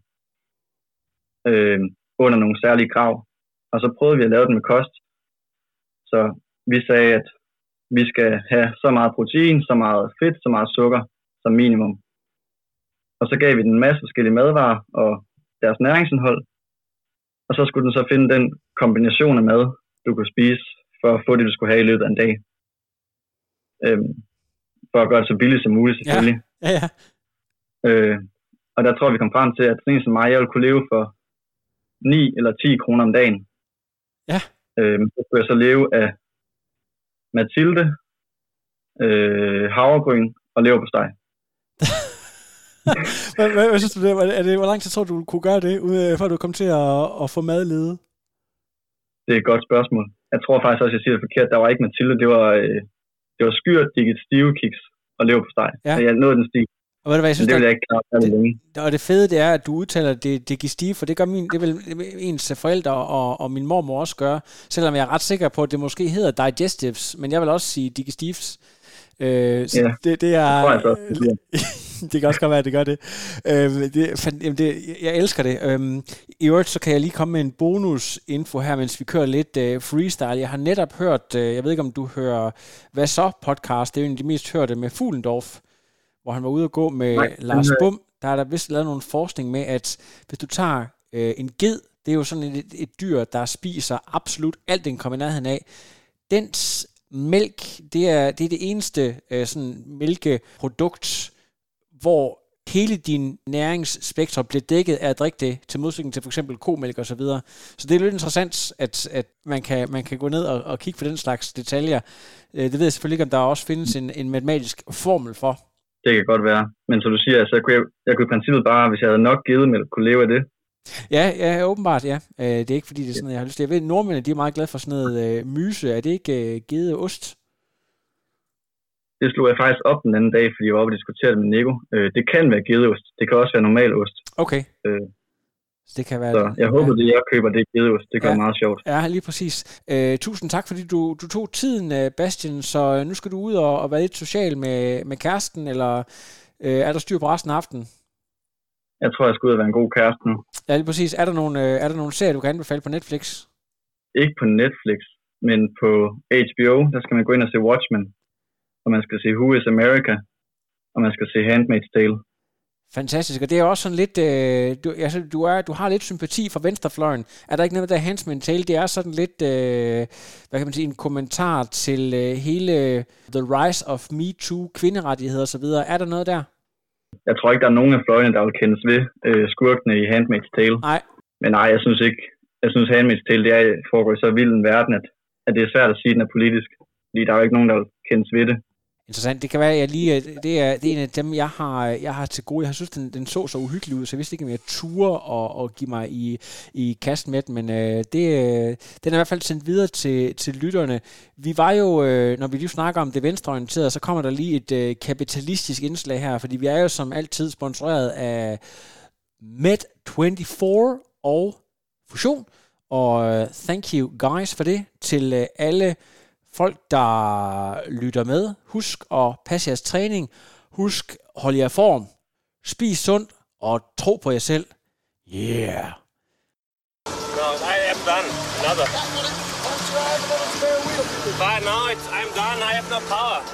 øh, under nogle særlige krav. Og så prøvede vi at lave den med kost. Så vi sagde, at vi skal have så meget protein, så meget fedt, så meget sukker som minimum. Og så gav vi den en masse forskellige madvarer og deres næringsindhold. Og så skulle den så finde den kombination af mad, du kunne spise for at få det, du skulle have i løbet af en dag. Øhm, for at gøre det så billigt som muligt, selvfølgelig. Ja, ja. ja. Øh, og der tror vi kom frem til, at sådan en som mig, jeg ville kunne leve for 9 eller 10 kroner om dagen. Ja. Øh, så skulle jeg så leve af Mathilde, øh, havregryn og leverpostej. [laughs] hvad, hvad, hvad synes du det? Er det? Hvor lang tid tror du, du kunne gøre det, før du kom til at, at få madlede? Det er et godt spørgsmål jeg tror faktisk også, jeg siger det forkert, der var ikke Mathilde, det var, øh, det var skyrt, digit stive kiks og lever på steg. Ja. Så jeg nåede den stil. Og ved du hvad, jeg synes, det vil jeg ikke klare det, længe. Og det fede det er, at du udtaler det, det stive, for det gør min, det vil ens forældre og, og min mormor også gøre, selvom jeg er ret sikker på, at det måske hedder digestives, men jeg vil også sige digestives. Øh, så Ja, det, det er... det tror jeg så, det [laughs] kan også godt være, at det gør det. Øhm, det, fan- jamen det jeg elsker det. Øhm, I øvrigt, så kan jeg lige komme med en bonus-info her, mens vi kører lidt øh, freestyle. Jeg har netop hørt, øh, jeg ved ikke, om du hører Hvad så podcast, det er jo en af de mest hørte med Fuglendorf, hvor han var ude og gå med Nej, Lars Bum. Der er der vist lavet nogle forskning med, at hvis du tager øh, en ged, det er jo sådan et, et dyr, der spiser absolut alt, den kommer i nærheden af. Dens mælk, det er det, er det eneste øh, sådan mælkeprodukt, hvor hele din næringsspektrum bliver dækket af at drikke det, til modsætning til for eksempel komælk og så videre. Så det er lidt interessant, at, at man, kan, man kan gå ned og, og kigge på den slags detaljer. Øh, Det ved jeg selvfølgelig ikke, om der også findes en, en matematisk formel for. Det kan godt være. Men som du siger, altså, så kunne jeg, jeg kunne i princippet bare, hvis jeg havde nok givet med, kunne leve af det. Ja, ja, åbenbart, ja. Øh, Det er ikke fordi, det er sådan noget, jeg har lyst til. Jeg ved, nordmændene de er meget glade for sådan noget øh, myse. Er det ikke øh, givet ost? Det slog jeg faktisk op den anden dag, fordi jeg var oppe og diskutere det med Nico. Øh, det kan være gedeost. Det kan også være normal ost. Okay. Øh, Så det kan være... så jeg håber, det jeg køber, det er gedeost. Det gør Ja. ja. meget sjovt. Ja, lige præcis. Øh, tusind tak, fordi du, du tog tiden, øh, Bastian. Så øh, nu skal du ud og, og være lidt social med, med kæresten, eller øh, er der styr på resten af aftenen? Jeg tror, jeg skal ud og være en god kæreste nu. Ja, lige præcis. Er der nogle, øh, er der nogle serier, du kan anbefale på Netflix? Ikke på Netflix, men på HBO, der skal man gå ind og se Watchmen. Og man skal se Who is America. Og man skal se Handmaid's Tale. Fantastisk, og det er også sådan lidt, øh, du, altså, du, er, du har lidt sympati for venstrefløjen. Er der ikke noget der Hans Tale? Det er sådan lidt, øh, hvad kan man sige, en kommentar til øh, hele The Rise of Me Too, kvinderettigheder osv. Er der noget der? Jeg tror ikke, der er nogen af fløjene, der vil kendes ved øh, skurkene i Handmaid's Tale. Nej. Men nej, jeg synes ikke. Jeg synes, Handmaid's Tale, det er, foregår i så vild en verden, at, at det er svært at sige, at den er politisk. Fordi der er jo ikke nogen, der vil kendes ved det. Interessant. Det kan være, at jeg lige, øh, det er, det er en af dem, jeg har, øh, jeg har til gode. Jeg har synes, den, den så så uhyggelig ud, så jeg vidste ikke, om jeg turde og, og give mig i, i kast med den, men øh, det, øh, den er i hvert fald sendt videre til, til lytterne. Vi var jo, øh, når vi lige snakker om det venstreorienterede, så kommer der lige et øh, kapitalistisk indslag her, fordi vi er jo som altid sponsoreret af Med24 og Fusion, og øh, thank you guys for det til øh, alle folk, der lytter med. Husk at passe jeres træning. Husk, hold jer i form. Spis sundt og tro på jer selv. Yeah. No, I am done. Another. But no, it's, I'm done. I have no power.